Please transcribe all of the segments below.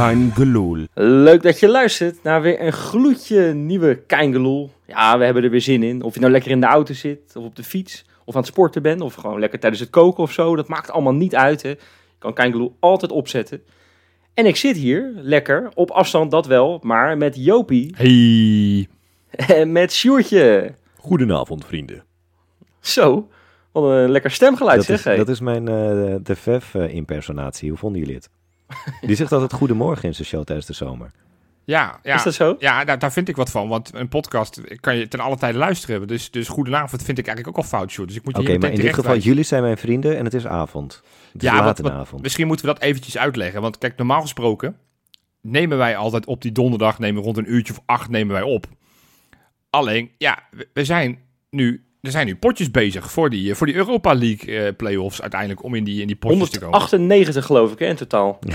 Kein Geloel. Leuk dat je luistert naar weer een gloedje nieuwe Keingeloel. Ja, we hebben er weer zin in. Of je nou lekker in de auto zit, of op de fiets, of aan het sporten bent, of gewoon lekker tijdens het koken of zo. Dat maakt allemaal niet uit. Hè. Je kan Keingeloel altijd opzetten. En ik zit hier, lekker, op afstand dat wel, maar met Jopie Hey. en met Sjoertje. Goedenavond, vrienden. Zo, wat een lekker stemgeluid Dat zeg. is, dat is mijn eh de Vev-impersonatie. Hoe vonden jullie het? Die zegt altijd goedemorgen in zijn show tijdens de zomer. Ja, ja. Is dat zo? Ja, daar, daar vind ik wat van. Want een podcast kan je ten alle tijde luisteren. Dus, dus goedenavond vind ik eigenlijk ook al fout, Sjoerd. Dus ik moet je Oké, hier maar in dit geval, jullie zijn mijn vrienden en het is avond. Het is Ja, laat wat- avond. Misschien moeten we dat eventjes uitleggen. Want kijk, normaal gesproken nemen wij altijd op die donderdag, nemen rond een uurtje of acht nemen wij op. Alleen, ja, we, we zijn nu, er zijn nu potjes bezig voor die, eh, voor die Europa League eh, playoffs uiteindelijk om in die, in die potjes te komen. 198 geloof ik hè, in totaal.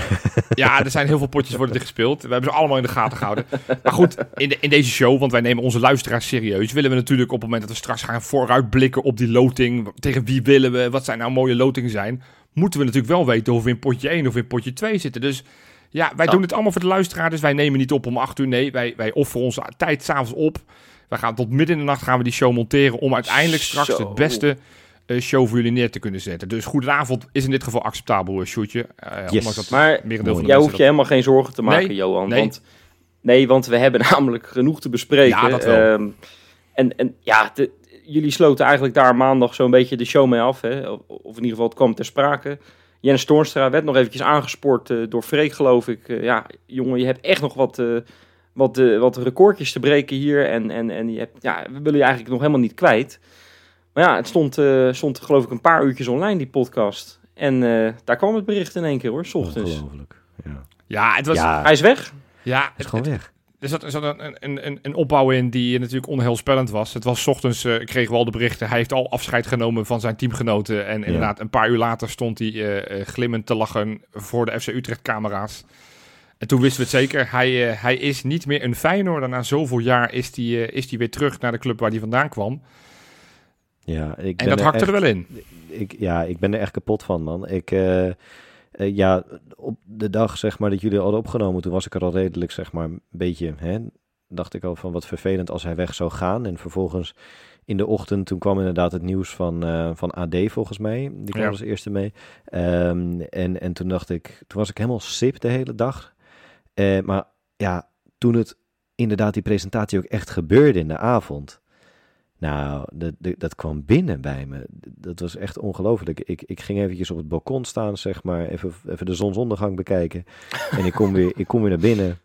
Ja, er zijn heel veel potjes worden er gespeeld. We hebben ze allemaal in de gaten gehouden. Maar goed, in, de, in deze show, want wij nemen onze luisteraars serieus, willen we natuurlijk op het moment dat we straks gaan vooruitblikken op die loting, tegen wie willen we, wat zijn nou mooie lotingen zijn, moeten we natuurlijk wel weten of we in potje 1 of in potje 2 zitten. Dus ja, wij Ja. doen het allemaal voor de luisteraar, dus wij nemen niet op om 8 uur. Nee, wij, wij offeren onze tijd s'avonds op. Wij gaan tot midden in de nacht gaan we die show monteren om uiteindelijk straks Zo. de beste eh, show voor jullie neer te kunnen zetten. Dus goedenavond is in dit geval acceptabel, uh, Sjoerdje. Eh, Yes. ondanks dat Maar merendeel van de Jij hoeft je helemaal geen zorgen te maken, Nee, Johan. nee. Want, nee, want we hebben namelijk genoeg te bespreken. Ja, dat wel. Ehm, en, en ja, de- jullie sloten eigenlijk daar maandag zo'n beetje de show mee af. Hè? Of, of in ieder geval, het kwam ter sprake. Jens Toornstra werd nog eventjes aangespoord eh, door Freek, geloof ik. Eh, ja, jongen, je hebt echt nog wat, eh, wat, eh, wat recordjes te breken hier. En, en, en je hebt, ja, we willen je eigenlijk nog helemaal niet kwijt. Maar ja, het stond, eh, stond geloof ik een paar uurtjes online, die podcast. En eh, daar kwam het bericht in één keer hoor, s ochtends. Ongelooflijk. Ja, Ja, het was. Ja, ja Hij is weg. is het, gewoon het- weg. er zat, er zat een, een, een, een opbouw in die natuurlijk onheilspellend was. Het was 's ochtends, eh kregen we al de berichten. Hij heeft al afscheid genomen van zijn teamgenoten. En inderdaad, een paar uur later stond hij eh, eh, glimmend te lachen voor de FC Utrecht-camera's. En toen wisten we het zeker. Hij, eh, hij is niet meer een Feyenoorder. Na zoveel jaar is hij, eh, is hij weer terug naar de club waar hij vandaan kwam. Ja, ik En dat hakte er wel in. Ik, ja, ik ben er echt kapot van, man. Ik, eh, ja, op de dag zeg maar dat jullie hadden opgenomen, toen was ik er al redelijk, zeg maar, een beetje, hè, dacht ik al van wat vervelend als hij weg zou gaan. En vervolgens in de ochtend, toen kwam inderdaad het nieuws van, van AD volgens mij. Die kwam Ja. als eerste mee. Ehm, en, en toen dacht ik, toen was ik helemaal sip de hele dag. Eh, maar ja, toen het inderdaad die presentatie ook echt gebeurde in de avond. Nou, dat, dat, kwam binnen bij me. Dat was echt ongelooflijk. Ik, ik ging eventjes op het balkon staan, zeg maar, even, even de zonsondergang bekijken. En ik kom weer, ik kom weer naar binnen.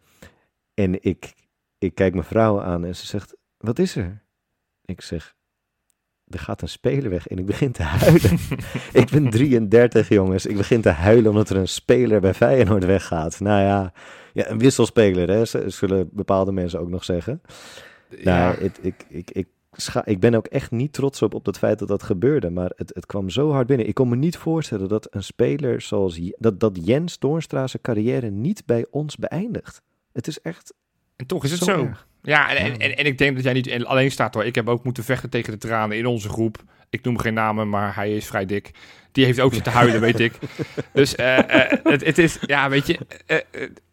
En ik, ik kijk mijn vrouw aan en ze zegt, wat is er? Ik zeg, er gaat een speler weg en ik begin te huilen. ik ben 33, jongens. Ik begin te huilen omdat er een speler bij Feyenoord weggaat. Nou ja, ja een wisselspeler, hè, zullen bepaalde mensen ook nog zeggen. Nou, het, ik, ik, ik, scha- ik ben ook echt niet trots op, op het feit dat dat gebeurde. Maar het, het kwam zo hard binnen. Ik kon me niet voorstellen dat een speler zoals... Dat, dat Jens Doornstra zijn carrière niet bij ons beëindigt. Het is echt En toch is het zo, zo. Ja, en, en, en, ik denk dat jij niet alleen staat hoor. Ik heb ook moeten vechten tegen de tranen in onze groep. Ik noem geen namen, maar hij is vrij dik. Die heeft ook zitten huilen, weet ik. Dus eh, eh, het, het is, ja, weet je, eh,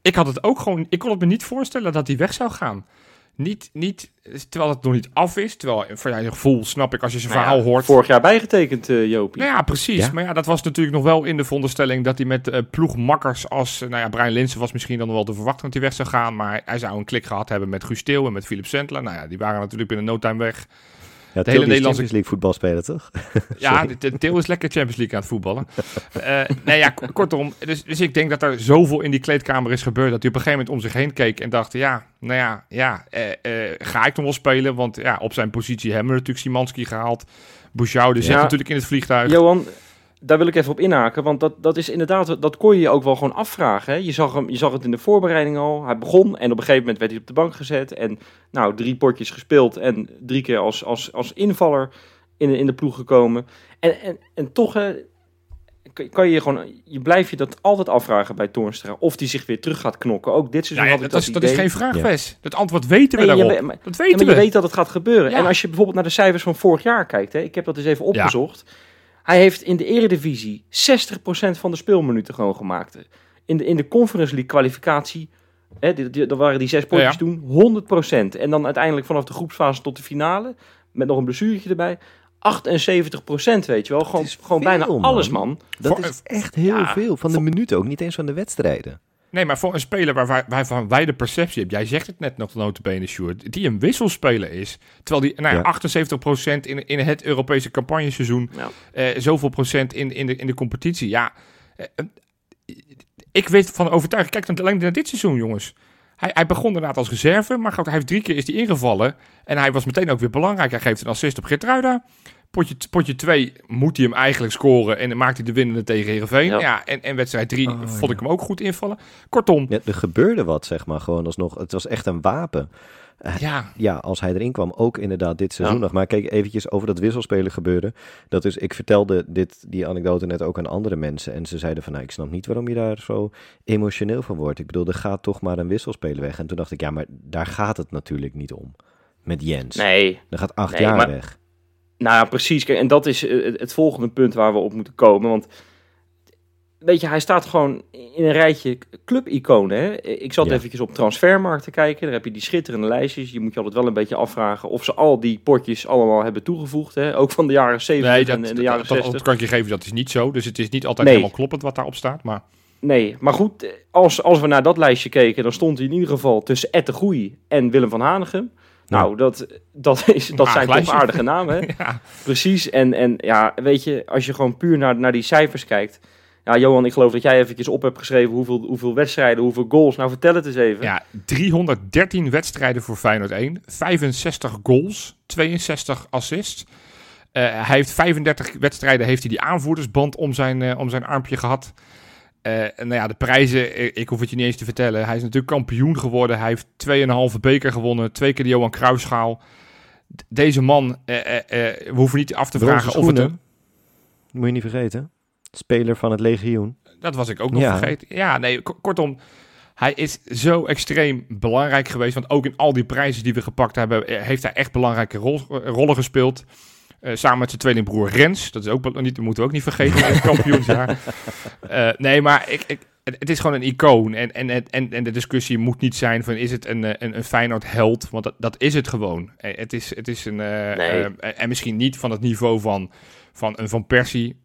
ik had het ook gewoon, ik kon het me niet voorstellen dat hij weg zou gaan. Niet, niet, terwijl het nog niet af is. Terwijl, van jouw gevoel snap ik als je zijn Nou ja, verhaal hoort. Vorig jaar bijgetekend, eh Jopie. Nou ja, precies. Ja. Maar ja, dat was natuurlijk nog wel in de veronderstelling dat hij met eh, ploegmakkers als... eh, nou ja, Brian Linsen was misschien dan nog wel te verwachten dat hij weg zou gaan. Maar hij zou een klik gehad hebben met Guus en met Philip Sendler. Nou ja, die waren natuurlijk binnen no time weg. Ja, hele hele Nederlandse- Champions League voetbal spelen, toch? Ja, de- de- Til is lekker Champions League aan het voetballen. Nee, ja, kortom. Dus, dus ik denk dat er zoveel in die kleedkamer is gebeurd... dat hij op een gegeven moment om zich heen keek en dacht... ja, nou ja, ja eh, eh, ga ik nog wel spelen? Want ja, op zijn positie hebben we natuurlijk Simanski gehaald. Bouchoude zit Ja. natuurlijk in het vliegtuig. Johan, daar wil ik even op inhaken, want dat, dat is inderdaad, dat kon je je ook wel gewoon afvragen. Hè? Je, zag hem, je zag het in de voorbereiding al. Hij begon en op een gegeven moment werd hij op de bank gezet. En nou, drie potjes gespeeld en drie keer als, als, als invaller in, de- in de ploeg gekomen. En, en, en toch hè, kan- kan je je gewoon, je blijft je dat altijd afvragen bij Toornstra. Of die zich weer terug gaat knokken. Ook dit seizoen ja, had ik dat, is, dat is geen vraag, Ja. Wes. Het antwoord weten we Nee, je daarop. maar- dat Ja, weten maar je we. weet dat het gaat gebeuren. Ja. En als je bijvoorbeeld naar de cijfers van vorig jaar kijkt, hè, ik heb dat eens even opgezocht. Hij heeft in de eredivisie 60% van de speelminuten gewoon gemaakt. in de, in de Conference League kwalificatie, hè, die, die, dat waren die zes potjes Ja. toen, 100%. En dan uiteindelijk vanaf de groepsfase tot de finale, met nog een blessuretje erbij, 78%, weet je wel. Gewoon, gewoon bijna alles, man. Dat Voor- is echt heel ja, veel. Van de minuten ook, niet eens van de wedstrijden. Nee, maar voor een speler waar wij, waarvan wij de perceptie hebben, jij zegt het net nog notabene, Sjoerd, die een wisselspeler is, terwijl die nou ja, Ja. 78% in, in het Europese campagneseizoen, Ja. eh, zoveel procent in, in, de, in de competitie, ja, eh, ik weet van overtuigd, kijk dan alleen naar dit seizoen, jongens. Hij, hij begon inderdaad als reserve, maar goed, hij heeft drie keer is hij ingevallen en hij was meteen ook weer belangrijk. Hij geeft een assist op Geertruida. Potje, potje 2 moet hij hem eigenlijk scoren en dan maakt hij de winnende tegen Heerenveen. Ja. Ja. en, en wedstrijd 3 Oh, vond ja. ik hem ook goed invallen. Kortom, Ja, er gebeurde wat, zeg maar, gewoon alsnog. Het was echt een wapen. ja, Ja, als hij erin kwam, ook inderdaad dit seizoen Ja. nog. Maar kijk eventjes over dat wisselspelen gebeuren. Dat is, ik vertelde dit, die anekdote net ook aan andere mensen. En ze zeiden van, nou, ik snap niet waarom je daar zo emotioneel van wordt. Ik bedoel, er gaat toch maar een wisselspeler weg. En toen dacht ik, ja, maar daar gaat het natuurlijk niet om. Met Jens. Nee, Er gaat acht Nee, jaar maar- weg. Nou ja, precies. Kijk, en dat is eh, het- volgende punt waar we op moeten komen. Want weet je, hij staat gewoon in een rijtje clubiconen. Ik zat Ja. eventjes op transfermarkt te kijken. Daar heb je die schitterende lijstjes. Je moet je altijd wel een beetje afvragen of ze al die potjes allemaal hebben toegevoegd. Hè? Ook van de jaren 70 nee, dat, en, de jaren dat, dat, 60. dat kan ik je geven, dat is niet zo. Dus het is niet altijd Nee. helemaal kloppend wat daarop staat. Maar Nee, maar goed, als, als we naar dat lijstje keken, dan stond hij in ieder geval tussen Goeie en Willem van Hanegem. Nou, dat, dat, is, dat zijn toch aardige namen, hè? ja, Precies, en, en ja, weet je, als je gewoon puur naar, naar die cijfers kijkt. Ja, Johan, ik geloof dat jij eventjes op hebt geschreven hoeveel, hoeveel wedstrijden, hoeveel goals. Nou, vertel het eens even. ja, 313 wedstrijden voor Feyenoord 1. 65 goals, 62 assists. Eh, hij heeft 35 wedstrijden heeft hij die aanvoerdersband om zijn, eh, om zijn armpje gehad. Eh, nou ja, de prijzen, ik hoef het je niet eens te vertellen. Hij is natuurlijk kampioen geworden. Hij heeft 2,5 beker gewonnen. Twee keer de Johan Cruijffschaal. D- Deze man, eh, we hoeven niet af te vragen of het een, Moet je niet vergeten. Speler van het legioen. Dat was ik ook nog Ja. vergeten. Ja, nee, kortom. Hij is zo extreem belangrijk geweest. Want ook in al die prijzen die we gepakt hebben, heeft hij echt belangrijke rol, rollen gespeeld. Eh, samen met zijn tweelingbroer Rens. Dat is ook niet, moeten we ook niet vergeten in het kampioensjaar. Eh, nee, maar ik, ik, het, is gewoon een icoon. En, en, en, en de discussie moet niet zijn van is het een, eh, een, een Feyenoord held? Want dat, dat is het gewoon. Het is, het is een... Nee. en misschien niet van het niveau van, van een Van Persie.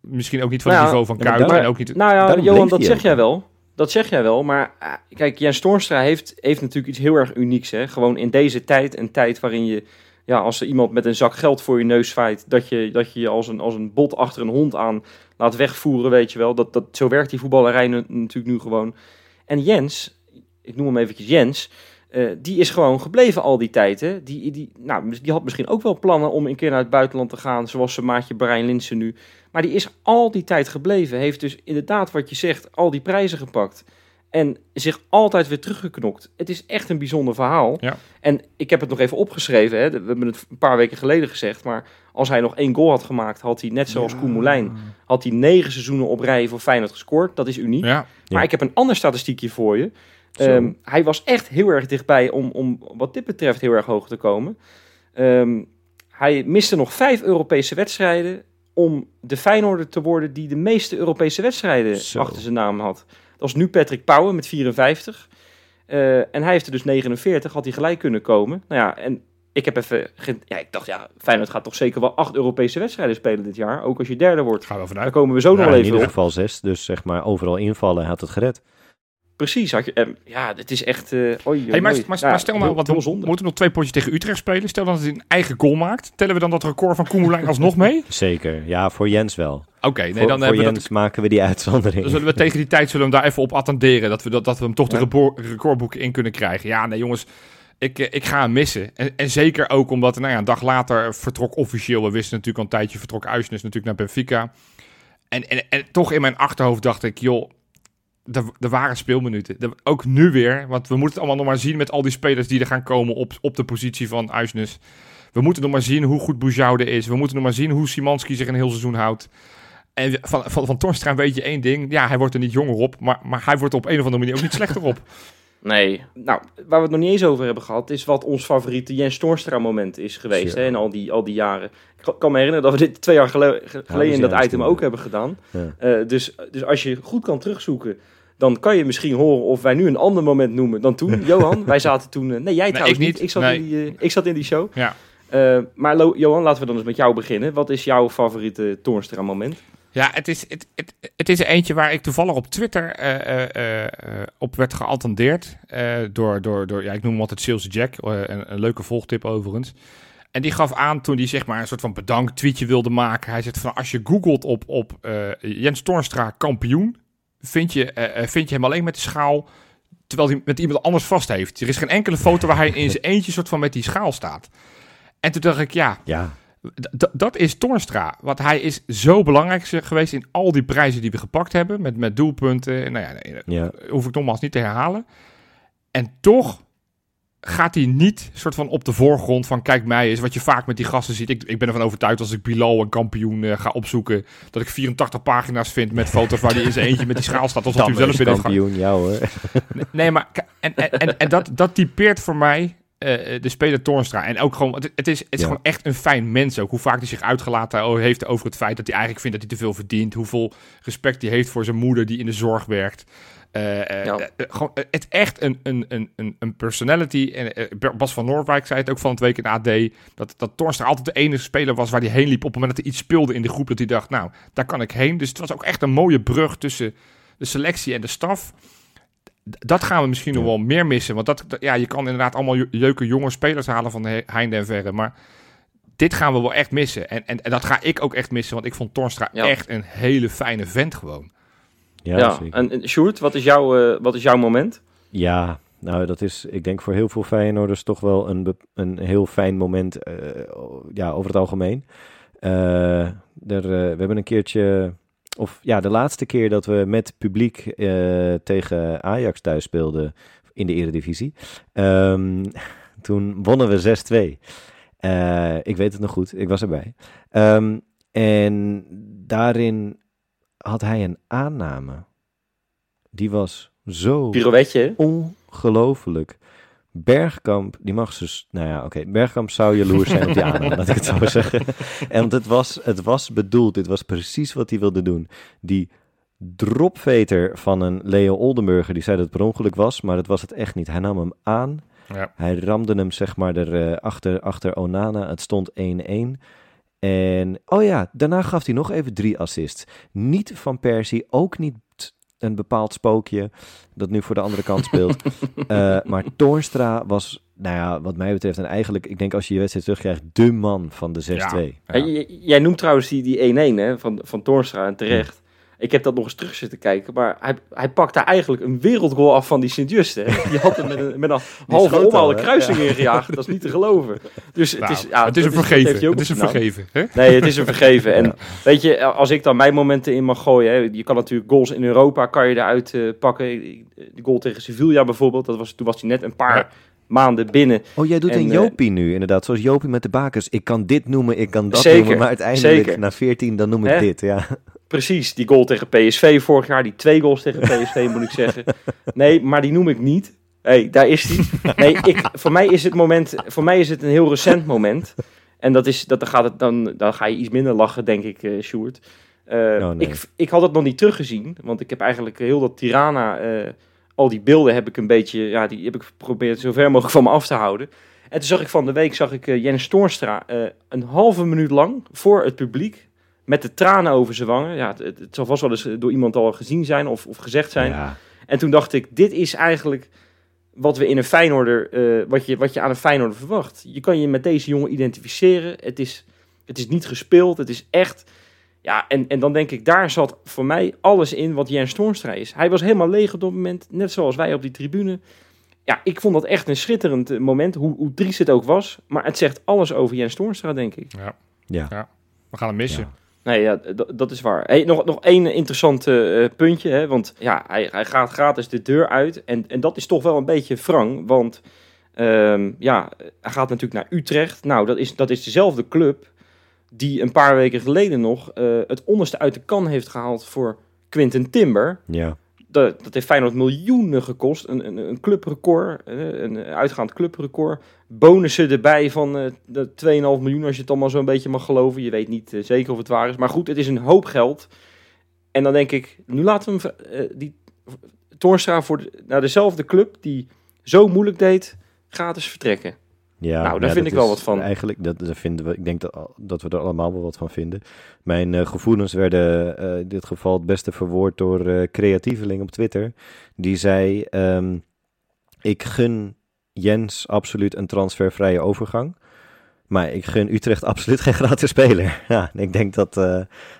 misschien ook niet van Nou het ja, niveau van ja, maar Kuit. daar- en ook niet... Nou ja, Daarom Johan, dat zeg ook. jij wel. Dat zeg jij wel, maar kijk, Jens Toornstra heeft, heeft natuurlijk iets heel erg unieks. Hè? Gewoon in deze tijd, een tijd waarin je, ja, als er iemand met een zak geld voor je neus vaait, dat je dat je, je als, een, als een bot achter een hond aan laat wegvoeren, weet je wel. Dat, dat, zo werkt die voetballerij natuurlijk nu gewoon. En Jens, ik noem hem eventjes Jens, eh, die is gewoon gebleven al die tijd. Hè? Die, die, nou, die had misschien ook wel plannen om een keer naar het buitenland te gaan, zoals zijn maatje Brian Linsen nu. Maar die is al die tijd gebleven. Heeft dus inderdaad, wat je zegt, al die prijzen gepakt. En zich altijd weer teruggeknokt. Het is echt een bijzonder verhaal. Ja. En ik heb het nog even opgeschreven. Hè. We hebben het een paar weken geleden gezegd. Maar als hij nog één goal had gemaakt, had hij net zoals Koen Moulijn... had hij negen seizoenen op rij voor Feyenoord gescoord. Dat is uniek. Ja, Maar ik heb een ander statistiekje voor je. Ehm, hij was echt heel erg dichtbij om, om wat dit betreft heel erg hoog te komen. Ehm, hij miste nog vijf Europese wedstrijden om de Feyenoorder te worden die de meeste Europese wedstrijden Zo. achter zijn naam had. Dat is nu Patrick Pauwen met 54. Eh, en hij heeft er dus 49, had hij gelijk kunnen komen. Nou ja, en ik heb even... ge- Ja, ik dacht, ja, Feyenoord gaat toch zeker wel acht Europese wedstrijden spelen dit jaar. Ook als je derde wordt. gaan we Daar vanuit. komen we zo nog wel in even ieder op. geval zes. Dus zeg maar overal invallen had het gered. Precies. Had je, eh, ja, het is echt... eh oei, oei, Hey, maar, oei. maar, Ja, maar stel nou, want heel we zonde. moeten nog twee potjes tegen Utrecht spelen. Stel dat hij een eigen goal maakt. Tellen we dan dat record van Koen Moulijn alsnog mee? Zeker. Ja, voor Jens wel. Oké, nee, dan, voor hebben we Jens dat, maken we die uitzondering. dan zullen we tegen die tijd zullen we hem daar even op attenderen. Dat we, dat, dat we hem toch de Ja. recordboeken in kunnen krijgen. Ja, nee jongens, ik, eh, ik ga hem missen. En, en zeker ook omdat, nou ja, een dag later vertrok officieel. We wisten natuurlijk al een tijdje, vertrok Uisnes natuurlijk naar Benfica. En, en, en toch in mijn achterhoofd dacht ik, joh, er, er waren speelminuten. Er- ook nu weer, want we moeten het allemaal nog maar zien met al die spelers die er gaan komen op, op de positie van Uisnes. We moeten nog maar zien hoe goed Boujoude is. We moeten nog maar zien hoe Simanski zich een heel seizoen houdt. En van, van, van Torstra weet je één ding. Ja, hij wordt er niet jonger op, maar, maar hij wordt er op een of andere manier ook niet slechter op. Nee. Nou, waar we het nog niet eens over hebben gehad, is wat ons favoriete Jens Toornstra moment is geweest hè, in al die, al die jaren. Ik kan- me herinneren dat we dit twee jaar gele- ge- geleden in dat item ook hebben gedaan. Ja. Eh, dus, dus als je goed kan terugzoeken, dan kan je misschien horen of wij nu een ander moment noemen dan toen. Johan, wij zaten toen... eh, nee, jij trouwens ik niet. Ik zat, Nee. in die, eh, ik zat in die show. Ja. Eh, maar Lo- Johan, laten we dan eens met jou beginnen. Wat is jouw favoriete Toornstra moment? Ja, het is, het, het, het is eentje waar ik toevallig op Twitter eh, eh, eh, op werd geattendeerd. door, door, door, ja, ik noem hem altijd Sales Jack, een, een leuke volgtip overigens. En die gaf aan toen hij zeg maar een soort van bedankt tweetje wilde maken. Hij zegt van als je googelt op, op Jens Toornstra kampioen, vind je, vind je hem alleen met de schaal, terwijl hij met iemand anders vast heeft. Er is geen enkele foto waar hij in zijn eentje soort van met die schaal staat. En toen dacht ik, ja, Ja, dat is Toornstra. Want hij is zo belangrijk geweest in al die prijzen die we gepakt hebben. Met, met doelpunten. En Nou ja, nee, dat ja. hoef ik nogmaals niet te herhalen. En toch gaat hij niet soort van op de voorgrond van kijk mij is wat je vaak met die gasten ziet. Ik, ik ben ervan overtuigd als ik Bilal een kampioen eh, ga opzoeken dat ik 84 pagina's vind met foto's waar hij in zijn eentje met die schaal staat alsof hij zelf het kampioen, ja hoor. Nee, maar en, en, en, en dat, dat typeert voor mij eh, de speler Toornstra. En ook gewoon, het, het is, het is Ja. gewoon echt een fijn mens ook. Hoe vaak hij zich uitgelaten heeft over het feit dat hij eigenlijk vindt dat hij te veel verdient. Hoeveel respect hij heeft voor zijn moeder die in de zorg werkt. Eh, eh, Ja. eh, eh, gewoon, eh, het echt een, een, een, een, personality. En eh, Bas van Noordwijk zei het ook van het week in AD. Dat, dat Toornstra altijd de enige speler was waar hij heen liep. Op het moment dat hij iets speelde in de groep. Dat hij dacht, nou, daar kan ik heen. Dus het was ook echt een mooie brug tussen de selectie en de staf. Dat gaan we misschien nog wel meer missen. Want dat, dat- ja, je kan inderdaad allemaal leuke jonge spelers halen van de heinde en verre. Maar dit gaan we wel echt missen. En, en, en dat ga ik ook echt missen. Want ik vond Torstra Ja. echt een hele fijne vent gewoon. Ja, Ja, zeker. en, en Sjoerd, wat is, jouw, eh, wat is jouw moment? Ja, nou dat is, ik denk voor heel veel Feyenoorders toch wel een, een heel fijn moment, eh, ja, over het algemeen. Eh, er, eh, we hebben een keertje, of ja, de laatste keer dat we met publiek eh, tegen Ajax thuis speelden in de Eredivisie, ehm, toen wonnen we 6-2. Eh, ik weet het nog goed, ik was erbij. Ehm, en daarin had hij een aanname. Die was zo ongelooflijk. Bergkamp, die mag dus, nou ja, oké, Bergkamp zou jaloers zijn op die aanname, laat ik het zo zeggen. En want het was, het was bedoeld, dit was precies wat hij wilde doen. Die dropveter van een Leo Oldenburger, die zei dat het per ongeluk was, maar dat was het echt niet. Hij nam hem aan, Ja. hij ramde hem zeg maar er, eh, achter, achter Onana, het stond 1-1. En, oh ja, daarna gaf hij nog even drie assists. Niet van Persie, ook niet een bepaald spookje dat nu voor de andere kant speelt. Eh, maar Toornstra was, nou ja, wat mij betreft, en eigenlijk, ik denk als je je wedstrijd terugkrijgt, de man van de 6-2. Ja. Hey, j- jij noemt trouwens die, die 1-1 hè, van, van Toornstra en terecht. Ik heb dat nog eens terug zitten kijken, maar hij, hij pakt daar eigenlijk een wereldgoal af van die Sint-Just. hè. Die had hem met een, met een halve schoot al, omhaalde hè? kruising ingejaagd. Dat is niet te geloven. Dus het Nou, is, ja, het is een vergeven. Het is een vergeven. Hè? Nee, het is een vergeven. En Ja. weet je, als ik dan mijn momenten in mag gooien, hè, je kan natuurlijk goals in Europa kan je eruit eh, pakken. De goal tegen Sevilla bijvoorbeeld, dat was, toen was hij net een paar Ja. maanden binnen. Oh, jij doet En, een eh, Jopie nu, inderdaad. Zoals Jopie met de bakers. Ik kan dit noemen, ik kan dat Zeker, noemen. Maar uiteindelijk, zeker. na 14, dan noem ik Hè? dit. Ja. Precies, die goal tegen PSV vorig jaar, die twee goals tegen PSV moet ik zeggen. Nee, maar die noem ik niet. hey, daar is die. Nee, ik, voor mij is het moment, voor mij is het een heel recent moment. En dat is, dat, dan, gaat het, dan, dan ga je iets minder lachen, denk ik, eh Sjoerd. Eh, Oh, nee. ik, ik had het nog niet teruggezien, want ik heb eigenlijk heel dat Tirana, eh, al die beelden heb ik een beetje, ja, die heb ik geprobeerd zo ver mogelijk van me af te houden. En toen zag ik van de week, zag ik Jens Toornstra een halve minuut lang voor het publiek, met de tranen over zijn wangen. Ja, het, het, het zal vast wel eens door iemand al gezien zijn of, of gezegd zijn. Ja. En toen dacht ik, dit is eigenlijk wat we in een Feyenoorder, eh, wat, je, wat je aan een Feyenoorder verwacht. Je kan je met deze jongen identificeren. Het is, het is niet gespeeld, het is echt. Ja, en, en dan denk ik, daar zat voor mij alles in wat Jens Toornstra is. Hij was helemaal leeg op dat moment, net zoals wij op die tribune. Ja, ik vond dat echt een schitterend eh, moment, hoe, hoe triest het ook was. Maar het zegt alles over Jens Toornstra, denk ik. Ja. We gaan hem missen. Ja. Nee, ja, dat is waar. Hey, nog, nog één interessant eh, puntje, hè, want ja, hij, hij gaat gratis de deur uit. En, en dat is toch wel een beetje wrang, want ehm, ja, hij gaat natuurlijk naar Utrecht. Nou, dat is, dat is dezelfde club die een paar weken geleden nog eh, het onderste uit de kan heeft gehaald voor Quinten Timber. ja. Dat, dat heeft Feyenoord miljoenen gekost. Een, een, een clubrecord, een uitgaand clubrecord. Bonussen erbij van uh, de 2,5 miljoen, als je het allemaal zo'n beetje mag geloven. Je weet niet zeker of het waar is. Maar goed, het is een hoop geld. En dan denk ik, nu laten we hem, die Toornstra voor naar dezelfde club die zo moeilijk deed, gratis vertrekken. Ja, nou, daar vind ik wel wat van. Eigenlijk, dat, dat, vinden we, ik denk dat, dat we er allemaal wel wat van vinden. Mijn uh, gevoelens werden uh, in dit geval het beste verwoord door uh, Creatieveling op Twitter. Die zei, um, ik gun Jens absoluut een transfervrije overgang. Maar ik gun Utrecht absoluut geen gratis speler. Ja, ik denk dat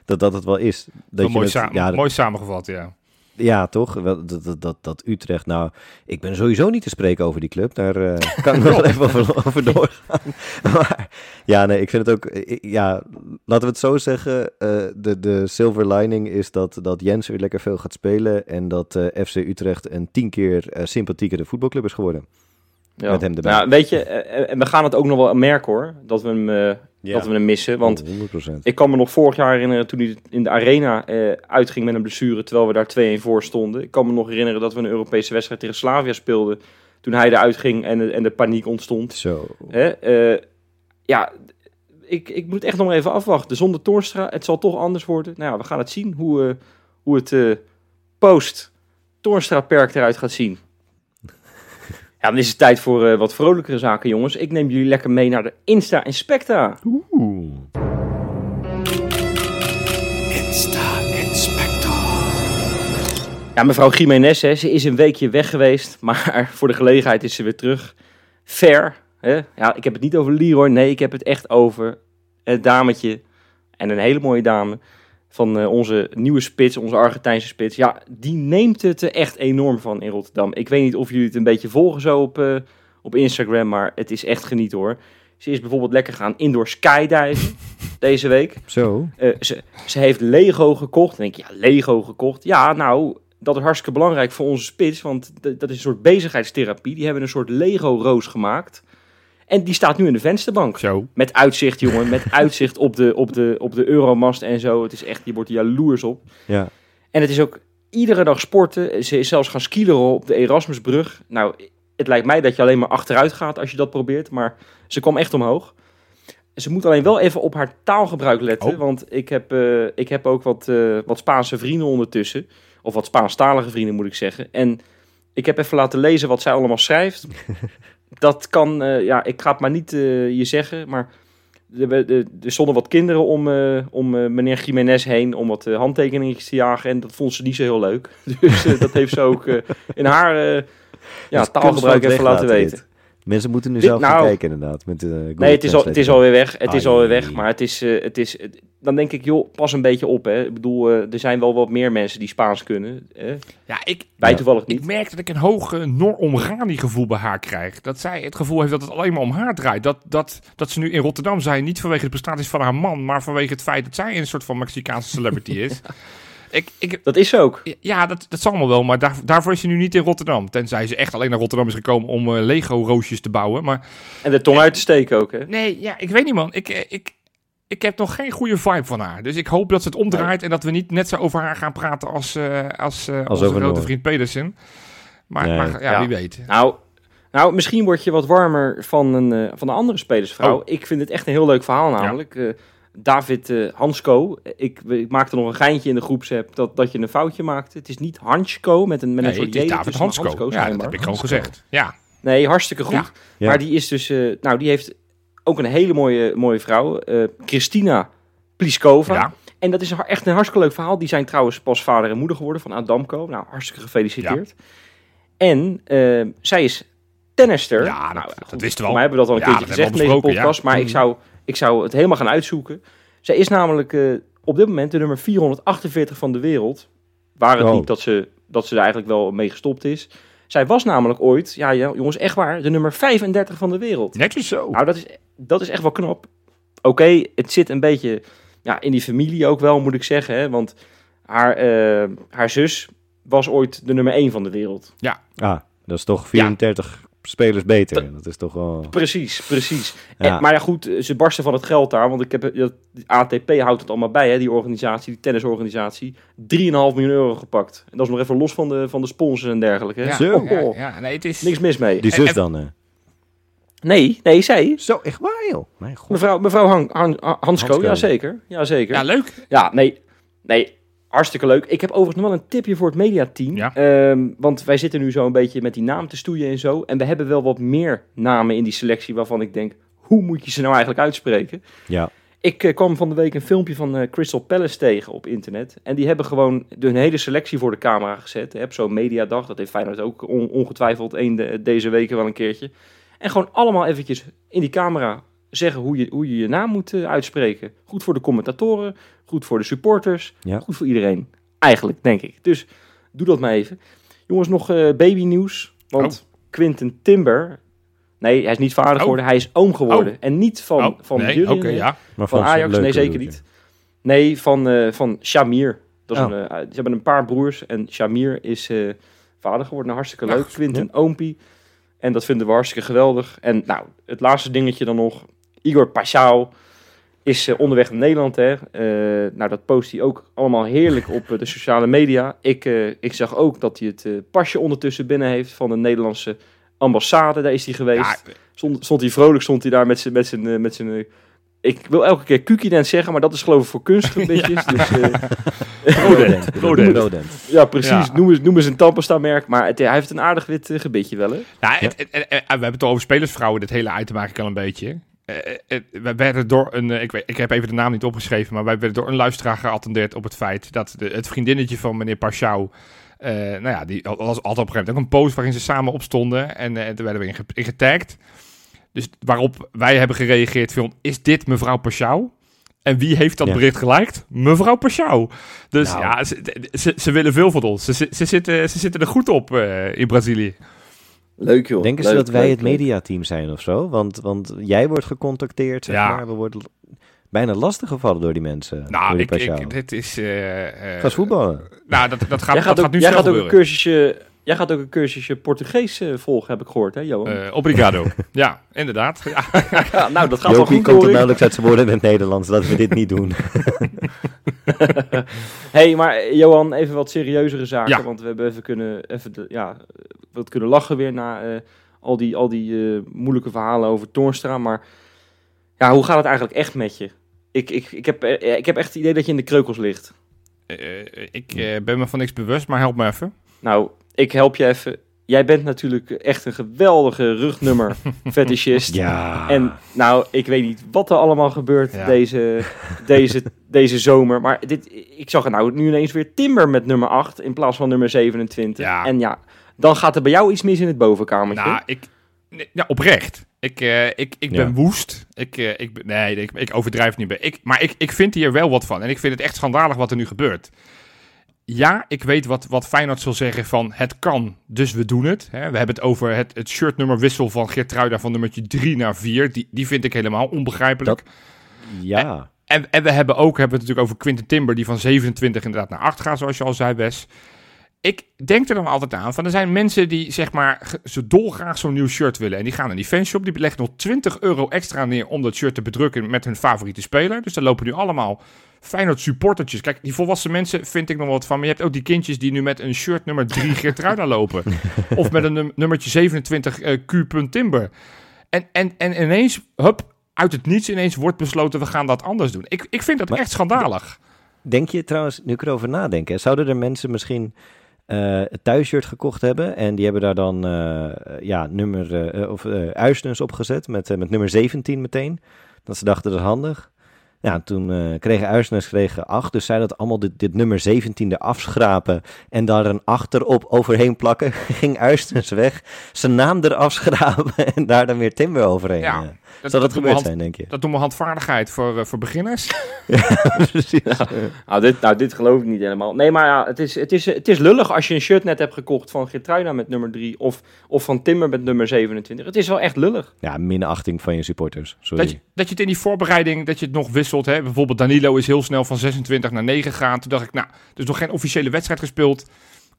dat, dat het wel is. Dat mooi, het, ja, mooi samengevat, ja. Ja, toch? Dat, dat, dat, dat, Utrecht. Nou, ik ben sowieso niet te spreken over die club. Daar uh, kan ik nog wel even over, over doorgaan. maar ja, nee, ik vind het ook. Eh, ja, laten we het zo zeggen. Uh, de, de silver lining is dat, dat Jens weer lekker veel gaat spelen. En dat uh, FC Utrecht een tien keer sympathiekere voetbalclub is geworden. Ja. Met hem erbij. Ja, weet je, en we gaan het ook nog wel merken hoor. Dat we hem dat we hem missen. Want 100%. ik kan me nog vorig jaar herinneren toen hij in de arena eh, uitging met een blessure, terwijl we daar 2-1 voor stonden. Ik kan me nog herinneren dat we een Europese wedstrijd tegen Slavia speelden. Toen hij eruit ging en de, en de paniek ontstond. Zo. Hè? Uh, ja, ik, ik moet echt nog even afwachten. Zonder Torstra, het zal toch anders worden. Nou ja, we gaan het zien hoe, uh, hoe het uh, post-Torstra-perk eruit gaat zien. Ja, dan is het tijd voor uh, wat vrolijkere zaken, jongens. Ik neem jullie lekker mee naar de Insta Inspecta. Oeh. Insta Inspector. Ja, mevrouw Jiménez, hè, ze is een weekje weg geweest, maar voor de gelegenheid is ze weer terug. Fair. Hè? Ja, ik heb het niet over Leroy, nee, ik heb het echt over het dametje. En een hele mooie dame van uh, onze nieuwe spits, onze Argentijnse spits. Ja, die neemt het er echt enorm van in Rotterdam. Ik weet niet of jullie het een beetje volgen zo op, uh, op Instagram, maar het is echt geniet hoor. Ze is bijvoorbeeld lekker gaan indoor skydiven deze week. Zo. Uh, ze, ze heeft Lego gekocht. Dan denk je, ja, Lego gekocht. Ja, nou, dat is hartstikke belangrijk voor onze spits, want dat is een soort bezigheidstherapie. Die hebben een soort Lego-roos gemaakt. En die staat nu in de vensterbank. Zo. Met uitzicht, jongen. Met uitzicht op de, op, de, op de Euromast en zo. Het is echt, je wordt er jaloers op. Ja. En het is ook iedere dag sporten. Ze is zelfs gaan skileren op de Erasmusbrug. Nou, het lijkt mij dat je alleen maar achteruit gaat als je dat probeert. Maar ze kwam echt omhoog. Ze moet alleen wel even op haar taalgebruik letten. Oh. Want ik heb, uh, ik heb ook wat, uh, wat Spaanse vrienden ondertussen. Of wat Spaanstalige vrienden moet ik zeggen. En ik heb even laten lezen wat zij allemaal schrijft. dat kan, uh, ja, ik ga het maar niet uh, je zeggen, maar er, stonden wat kinderen om, uh, om meneer Jiménez heen om wat handtekeningen te jagen en dat vond ze niet zo heel leuk. Dus dat heeft ze ook in haar ja, dus taalgebruik even laten weten. Mensen moeten nu zelf nou, gaan kijken inderdaad. Met, uh, nee, het is, al, het is alweer weg. Het is alweer weg. Maar het is, uh, het is, dan denk ik, joh, pas een beetje op. Hè. Ik bedoel, uh, er zijn wel wat meer mensen die Spaans kunnen. Hè. Ja, ik, Wij ja. toevallig niet. Ik merk dat ik een hoog Nor-Omrani gevoel bij haar krijg. Dat zij het gevoel heeft dat het alleen maar om haar draait. Dat, dat, dat ze nu in Rotterdam zijn, niet vanwege de prestaties van haar man, maar vanwege het feit dat zij een soort van Mexicaanse celebrity is. Ik, ik, dat is ook. Ja, dat, dat zal allemaal wel. Maar daar, daarvoor is ze nu niet in Rotterdam. Tenzij ze echt alleen naar Rotterdam is gekomen om uh, Lego-roosjes te bouwen. Maar, en de tong uit te steken ook, hè? Nee, ja, ik weet niet, man. Ik, ik, ik heb nog geen goede vibe van haar. Dus ik hoop dat ze het omdraait en dat we niet net zo over haar gaan praten als, uh, als, uh, als onze grote vriend Pedersen. Maar, maar ja, ja, wie weet. Nou, nou, misschien word je wat warmer van een, van een andere spelersvrouw. Oh. Ik vind het echt een heel leuk verhaal namelijk. Ja. David uh, Hansko. Ik, ik, maakte nog een geintje in de groepsapp dat, dat je een foutje maakte. Het is niet Hansko met een, met een nee, het is David Hansko. Hansko ja, dat heb ik gewoon gezegd. Ja. Nee, hartstikke goed. Ja. Maar die is dus, uh, nou, die heeft ook een hele mooie, mooie vrouw. Uh, Christina Pliskova. Ja. En dat is echt een hartstikke leuk verhaal. Die zijn trouwens pas vader en moeder geworden van Adamko. Nou, hartstikke gefeliciteerd. En zij is tennister. Ja, nou, dat wisten we al. Maar hebben we dat al een keertje gezegd in deze podcast. Maar ik mm. zou ik zou het helemaal gaan uitzoeken. Zij is namelijk uh, op dit moment de nummer 448 van de wereld. Waar het oh. niet dat ze, dat ze er eigenlijk wel mee gestopt is. Zij was namelijk ooit, ja, jongens, echt waar, de nummer 35 van de wereld. Netjes zo. Nou, dat is, dat is echt wel knap. Oké, het zit een beetje ja, in die familie ook wel, moet ik zeggen. Hè, want haar, uh, haar zus was ooit de nummer 1 van de wereld. Ja. Ah, dat is toch 34 spelers beter. Dat is toch wel... Precies, precies. Ja. En, maar ja goed, ze barsten van het geld daar. Want ik heb, dat, ATP houdt het allemaal bij, hè, die organisatie, die tennisorganisatie. 3,5 miljoen euro gepakt. En dat is nog even los van de, van de sponsors en dergelijke. Hè. Ja, Zo. Oh, ja, ja, nee, het is... Niks mis mee. Die zus dan, hè? Nee, nee, zij. Zo, echt waar, joh. Mijn god. Mevrouw, mevrouw Han, Han, Hansko, Hansko. jazeker. jazeker. Ja, leuk. Ja, nee. Nee, hartstikke leuk. Ik heb overigens nog wel een tipje voor het mediateam. Ja. Ehm, want wij zitten nu zo een beetje met die naam te stoeien en zo. En we hebben wel wat meer namen in die selectie waarvan ik denk... Hoe moet je ze nou eigenlijk uitspreken? Ja. Ik eh, kwam van de week een filmpje van eh, Crystal Palace tegen op internet. En die hebben gewoon hun hele selectie voor de camera gezet. Heb zo'n mediadag, dat heeft Feyenoord ook on- ongetwijfeld één de- deze weken wel een keertje. En gewoon allemaal eventjes in die camera zeggen hoe je hoe je, je naam moet eh, uitspreken. Goed voor de commentatoren, goed voor de supporters, Ja. goed voor iedereen. Eigenlijk, denk ik. Dus doe dat maar even. Jongens, nog eh babynieuws. Want Quinten Timber... Nee, hij is niet vader Oh. geworden, hij is oom geworden. Oh. En niet van, oh, van nee, Julian, hè. ja. Maar Van Ajax? Nee, zeker niet. Nee, van, eh, van Shamir. Dat is Oh. een, eh, ze hebben een paar broers en Shamir is eh, vader geworden. Nou, hartstikke leuk. Quinten Oompie. En dat vinden we hartstikke geweldig. En nou, het laatste dingetje dan nog. Igor Paschal is eh, onderweg naar Nederland. Hè. Eh, nou, dat post hij ook allemaal heerlijk op eh, de sociale media. Ik, eh, ik zag ook dat hij het pasje ondertussen binnen heeft van de Nederlandse ambassade. Daar is hij geweest. Ja, Stond, stond hij vrolijk, stond hij daar met zijn... Met zijn, met zijn ik wil elke keer Kukident zeggen, maar dat is geloof ik voor kunstgebitjes. Dus, eh, Rodent. Rodent. Rodent. ja, precies. Ja. Noem, eens, noem eens een tandpasta-merk. Maar het, hij heeft een aardig wit gebitje wel, hè? Ja, het- het- het- we hebben het al over spelersvrouwen, dit hele item eigenlijk al een beetje. Eh, eh, we werden door een, eh, ik, weet, ik heb even de naam niet opgeschreven, maar wij werden door een luisteraar geattendeerd op het feit dat de, het vriendinnetje van meneer eh nou ja, die was altijd op een gegeven moment ook een post waarin ze samen opstonden en eh toen werden we in, ge- in getagd. Dus waarop wij hebben gereageerd van, is dit mevrouw Pashao? En wie heeft dat Ja. bericht geliked? Mevrouw Pashao. Dus Nou. ja, ze, ze, ze willen veel van ons. Ze, ze, ze zitten, ze zitten er goed op eh, in Brazilië. Leuk, joh. Denken ze dat wij het mediateam zijn of zo? Want, want jij wordt gecontacteerd, zeg Ja. maar. We worden bijna lastig gevallen door die mensen. door Nou, die ik, ik, dit is... eh, eh, Ga voetballen. Nou, dat, dat gaat, Jij gaat, dat ook, gaat nu jij snel gaat ook een cursusje... Jij gaat ook een cursusje Portugees eh, volgen, heb ik gehoord, hè, Johan? Eh, obrigado. ja, inderdaad. Ja. nou, dat gaat wel goed, komt er nauwelijks uit zijn woorden in het Nederlands dat we dit niet doen. hey, maar Johan, even wat serieuzere zaken. Ja. Want we hebben even kunnen, even de, ja, wat kunnen lachen weer na eh, al die, al die eh, moeilijke verhalen over Toornstra. Maar ja, hoe gaat het eigenlijk echt met je? Ik, ik, ik, heb, ik heb echt het idee dat je in de kreukels ligt. Ik eh, ben me van niks bewust, maar help me even. Nou, ik help je even. Jij bent natuurlijk echt een geweldige rugnummer fetischist. ja. En nou, ik weet niet wat er allemaal gebeurt Ja. deze, deze, deze zomer. Maar dit, ik zag er nou nu ineens weer Timber met nummer 8 in plaats van nummer 27. Ja. En ja, dan gaat er bij jou iets mis in het bovenkamertje. Nou, ik... ja, oprecht. Ik, eh, ik, ik ben Ja. woest. Ik, eh, ik, nee, ik, ik overdrijf niet meer. Ik, maar ik, ik vind hier wel wat van. En ik vind het echt schandalig wat er nu gebeurt. Ja, ik weet wat, wat Feyenoord zal zeggen van het kan, dus we doen het. Hè, we hebben het over het, het shirtnummerwissel van Geertruida van nummertje 3 naar 4. Die, die vind ik helemaal onbegrijpelijk. ja. En, en we hebben ook hebben het natuurlijk over Quinten Timber, die van 27 inderdaad naar 8 gaat, zoals je al zei, Wes. Ik denk er dan altijd aan van er zijn mensen die zeg maar zo dolgraag zo'n nieuw shirt willen. En die gaan naar die fanshop, die leggen nog 20 euro extra neer om dat shirt te bedrukken met hun favoriete speler. Dus daar lopen nu allemaal Feyenoord supportertjes. Kijk, die volwassen mensen vind ik nog wat van. Maar je hebt ook die kindjes die nu met een shirt nummer 3 Geertruida lopen. of met een num- nummertje 27 eh, Q. Timber. En, en, en ineens, hup, uit het niets ineens wordt besloten, we gaan dat anders doen. Ik, ik vind dat Maar- echt schandalig. Denk je trouwens, nu ik erover nadenk, hè, zouden er mensen misschien het thuisshirt gekocht hebben en die hebben daar dan eh, ja, nummer eh, of eh Uisnes op gezet met, eh, met nummer 17 meteen. Dat ze dachten dat is handig. Ja, toen eh, kregen Uisnes kregen 8, dus zij dat allemaal dit, dit nummer 17 eraf schrapen en daar een achterop overheen plakken. Ging Uisnes weg, zijn naam eraf schrapen en daar dan weer Timber overheen. Ja. Dat, Zou dat doen we gebeurd hand- zijn, denk je? Dat doen we handvaardigheid voor, eh, voor beginners. Precies. Nou, dit, nou, dit geloof ik niet helemaal. Nee, maar ja, het is, het, is, het is lullig als je een shirt net hebt gekocht van Geertruida met nummer 3 of, of van Timber met nummer 27. Het is wel echt lullig. Ja, minachting van je supporters. Sorry. Dat je, dat je het in die voorbereiding, dat je het nog wisselt. Hè? Bijvoorbeeld Danilo is heel snel van 26 naar 9 gegaan. Toen dacht ik, nou, er is nog geen officiële wedstrijd gespeeld.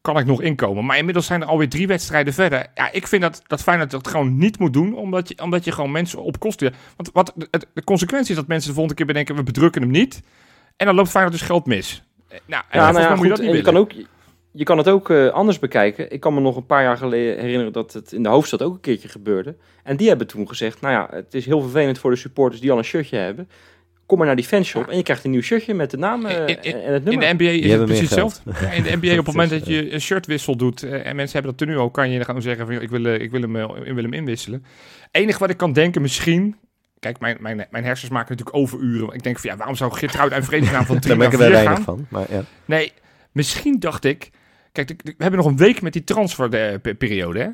kan ik nog inkomen. Maar inmiddels zijn er alweer drie wedstrijden verder. Ja, ik vind dat, dat Feyenoord dat gewoon niet moet doen, omdat je, omdat je gewoon mensen op kosten... Want wat, de, de consequentie is dat mensen de volgende keer bedenken, we bedrukken hem niet. En dan loopt Feyenoord dus geld mis. Eh, Nou, en Ja, nou ja, moet je dat niet en je kan ook, je kan het ook eh, anders bekijken. Ik kan me nog een paar jaar geleden herinneren dat het in de hoofdstad ook een keertje gebeurde. En die hebben toen gezegd, nou ja, het is heel vervelend voor de supporters die al een shirtje hebben. Kom maar naar die fanshop en je krijgt een nieuw shirtje met de naam eh, In- in- en het In nummer. de NBA is het precies hetzelfde. Ja, in de NBA op het moment dat je een shirtwissel doet eh, en mensen hebben dat nu al, kan je gewoon zeggen van ik wil, eh, ik wil, hem, ik wil hem inwisselen. Enig wat ik kan denken misschien, kijk mijn, mijn, mijn hersens maken natuurlijk overuren. Ik denk van ja, waarom zou Geertruid en vredesnaam van 3 Daar naar merken wij 4 weinig gaan? van. Maar ja. Nee, misschien dacht ik, kijk we hebben nog een week met die transferperiode hè.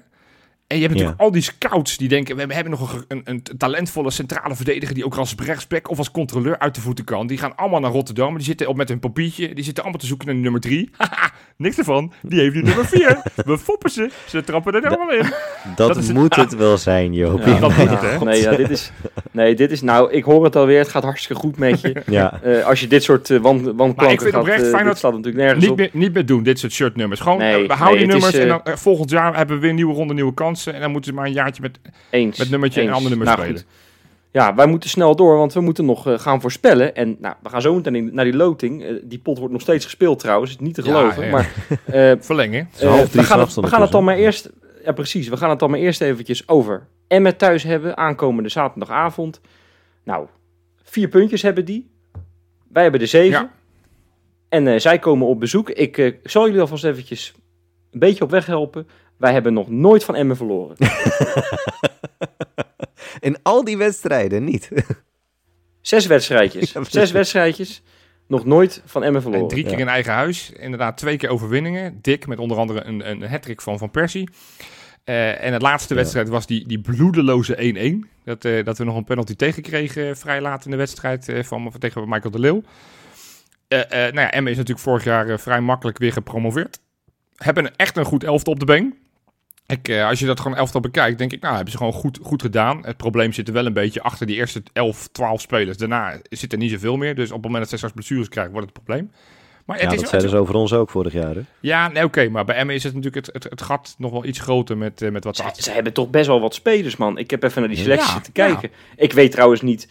En je hebt natuurlijk al die scouts die denken, we hebben nog een, een, een talentvolle centrale verdediger die ook als rechtsback of als controleur uit de voeten kan. Die gaan allemaal naar Rotterdam, die zitten op met hun papiertje, die zitten allemaal te zoeken naar nummer drie. Haha, niks ervan, die heeft nu nummer vier. We foppen ze, ze trappen er allemaal in. Dat, Dat het- moet het wel zijn, Joop. Ja, dat moet het, hè? nee, ja, dit is, nee, dit is nou, ik hoor het alweer, het gaat hartstikke goed met je. Ja, Eh, als je dit soort uh, wand, wandklanken Maar ik vind gaat, oprecht eh, dit staat natuurlijk nergens Niet op. meer, niet meer doen, dit soort shirtnummers. Gewoon, Nee, eh, we houden nee, die het is, nummers en eh, dan, eh, volgend jaar hebben we weer een nieuwe ronde, nieuwe kansen. En dan moeten ze maar een jaartje met, Eens. met nummertje en eens. andere nummers Nou, spelen. goed. Ja, wij moeten snel door, want we moeten nog eh, gaan voorspellen. En nou, we gaan zo meteen in- naar die loting. Eh, die pot wordt nog steeds gespeeld trouwens, is niet te geloven. ja. Maar eh, Verlengen. we, gaan het, we gaan het dan maar eerst. Ja, precies. We gaan het dan maar eerst eventjes over Emmet thuis hebben. Aankomende zaterdagavond. Nou, vier puntjes hebben die. Wij hebben de zeven. Ja. En eh, zij komen op bezoek. Ik eh, zal jullie alvast eventjes een beetje op weg helpen. Wij hebben nog nooit van Emmen verloren. in al die wedstrijden niet. Zes wedstrijdjes. Ja. Zes wedstrijdjes. Nog nooit van Emmen verloren. En drie keer Ja. in eigen huis. Inderdaad, twee keer overwinningen. Dik, met onder andere een, een hat van Van Persie. Eh, en het laatste Ja. wedstrijd was die, die bloedeloze 1-1. Dat, eh, dat we nog een penalty tegenkregen eh, vrij laat in de wedstrijd eh, van, van, tegen Michael de Leeuw. Eh eh nou ja, Emmen is natuurlijk vorig jaar vrij makkelijk weer gepromoveerd. Hebben echt een goed elftal op de been. Ik, eh, als je dat gewoon elftal bekijkt, denk ik, nou, hebben ze gewoon goed, goed gedaan. Het probleem zit er wel een beetje achter die eerste 11, 12 spelers. Daarna zit er niet zoveel meer. Dus op het moment dat ze straks blessures krijgen, wordt het een probleem. Maar Ja, het is, dat zeiden ze over ons ook vorig jaar. Hè? ja, nee, oké, maar bij Emmen is het natuurlijk het, het, het gat nog wel iets groter met, eh, met wat Ze, ze hebben toch best wel wat spelers, man. Ik heb even naar die selectie Ja, zitten kijken. Ik weet trouwens niet...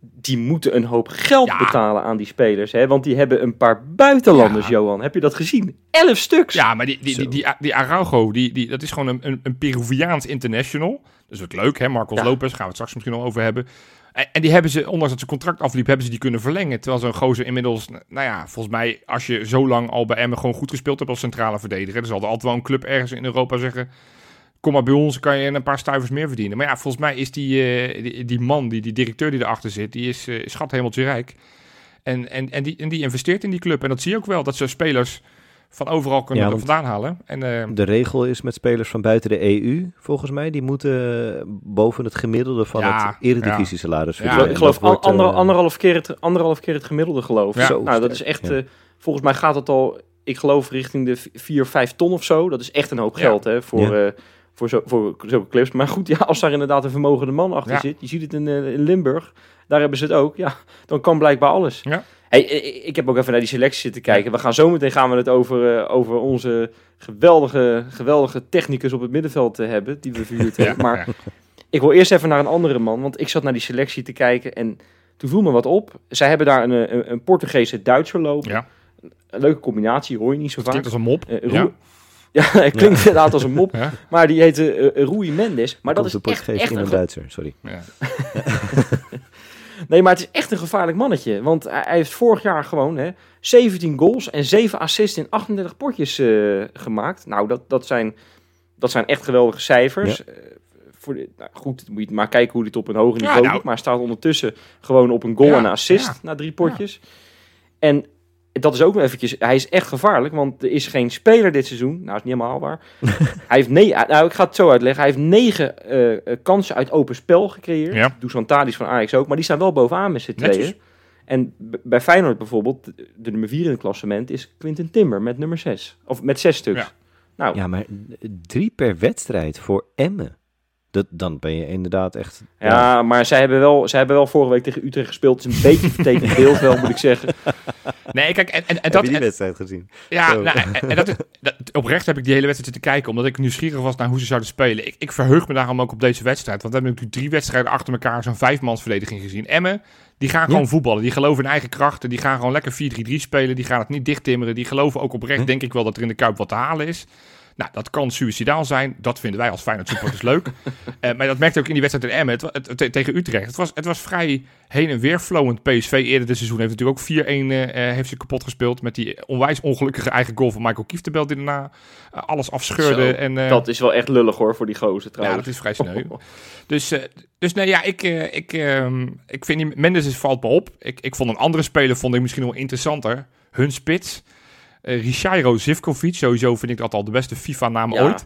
Die moeten een hoop geld Ja. betalen aan die spelers. Hè? Want die hebben een paar buitenlanders, Ja. Johan. Heb je dat gezien? Elf stuks. Ja, maar die, die, Zo. die, die, die Araujo, die, die, dat is gewoon een, een, een Peruviaans international. Dat is ook leuk, hè? Marcos Ja. Lopez, gaan we het straks misschien nog over hebben. En, en die hebben ze, ondanks dat ze contract afliep, hebben ze die kunnen verlengen. Terwijl zo'n gozer inmiddels, nou ja, volgens mij, als je zo lang al bij Emmen gewoon goed gespeeld hebt als centrale verdediger, dan zal er altijd wel een club ergens in Europa zeggen, kom maar bij ons, kan je een paar stuivers meer verdienen. Maar ja, volgens mij is die, eh, die, die man, die, die directeur die erachter zit, die is eh schat hemeltje rijk. En, en, en, die, en die investeert in die club. En dat zie je ook wel, dat ze spelers van overal kunnen Ja, er vandaan halen. En eh, De regel is met spelers van buiten de EU, volgens mij, die moeten boven het gemiddelde van Ja, het eredivisie-salaris Ja, Ik verdienen. geloof- En ik dat geloof wordt, ander, anderhalf, keer het, anderhalf keer het gemiddelde geloof. Zo, nou, dat is echt... ja. eh, volgens mij gaat het al, ik geloof, richting de 4 of 5 ton of zo. Dat is echt een hoop Ja. geld hè, voor, Ja. eh, voor, zo, voor zulke clips. Maar goed, ja, als daar inderdaad een vermogende man achter Ja. zit. Je ziet het in, eh, in Limburg. Daar hebben ze het ook. Ja, dan kan blijkbaar alles. Ja. Hey, ik, ik heb ook even naar die selectie zitten kijken. We gaan zo meteen gaan we het over, eh, over onze geweldige, geweldige technicus op het middenveld eh, hebben. Die we verhuurd ja, hebben. Maar ik wil eerst even naar een andere man, want ik zat naar die selectie te kijken en toen viel me wat op. Zij hebben daar een, eh, een, een Portugese Duitser lopen. Ja. Een leuke combinatie, hoor je niet zo vaak. klinkt als een mop. Eh, ja. Ja, het klinkt inderdaad als een mop, Ja. maar die heette eh, Rui Mendes. Maar dat is de echt, echt in een, Duitser, sorry. Ja. nee, maar het is echt een gevaarlijk mannetje. Want hij, heeft vorig jaar gewoon hè, 17 goals en 7 assists in 38 potjes eh, gemaakt. Nou, dat, dat, zijn, dat zijn echt geweldige cijfers. Eh, voor de, nou, goed, moet je maar kijken hoe hij het op een hoger Ja, niveau nou. doet. Maar hij staat ondertussen gewoon op een goal Ja, en een assist ja. na drie potjes. En dat is ook nog eventjes, hij is echt gevaarlijk, want er is geen speler dit seizoen. Nou, is niet helemaal waar. hij heeft negen, nou, ik ga het zo uitleggen. Hij heeft negen eh, eh, kansen uit open spel gecreëerd. Ja. Dusan Tadic van Ajax ook, maar die staan wel bovenaan met z'n Netjes. tweeën. En bij Feyenoord bijvoorbeeld, de nummer vier in het klassement is Quinten Timber met nummer zes. Of met zes stuks. Ja. Nou, Ja, maar drie per wedstrijd voor Emmen. Dat, dan ben je inderdaad echt... Ja, maar zij hebben, wel, zij hebben wel vorige week tegen Utrecht gespeeld. Het is een beetje vertekend beeld wel, moet ik zeggen. Nee, kijk, en, en, en Heb dat... je die wedstrijd gezien? Ja, nou, en, en dat, is- dat, oprecht heb ik die hele wedstrijd zitten kijken, omdat ik nieuwsgierig was naar hoe ze zouden spelen. Ik, ik verheug me daarom ook op deze wedstrijd, want we hebben natuurlijk drie wedstrijden achter elkaar zo'n vijfmansverdediging gezien. Emmen, die gaan gewoon voetballen, die geloven in eigen krachten, die gaan gewoon lekker 4-3-3 spelen, die gaan het niet dichttimmeren, die geloven ook oprecht, Hm. denk ik wel, dat er in de Kuip wat te halen is. Nou, dat kan suicidaal zijn. Dat vinden wij als Feyenoord supporters leuk. Eh, maar dat merkte ook in die wedstrijd in Emmen het, wa- het, het- tegen Utrecht. Het was, het was vrij heen en weer flowend. PSV eerder dit seizoen heeft natuurlijk ook 4-1 eh, eh, heeft ze kapot gespeeld. Met die onwijs ongelukkige eigen goal van Michael Kieftenbel die daarna alles afscheurde. Zo, en, Dat is wel echt lullig hoor, voor die gozer ja, trouwens. dat is vrij sneu. Dus, dus nee, ja, ik, ik, ehm, ik vind die Mendes is valt me op. Ik, ik vond een andere speler vond ik misschien wel interessanter. Hun spits. Eh Richairo Zivkovic, sowieso vind ik dat al de beste FIFA-naam Ja. ooit.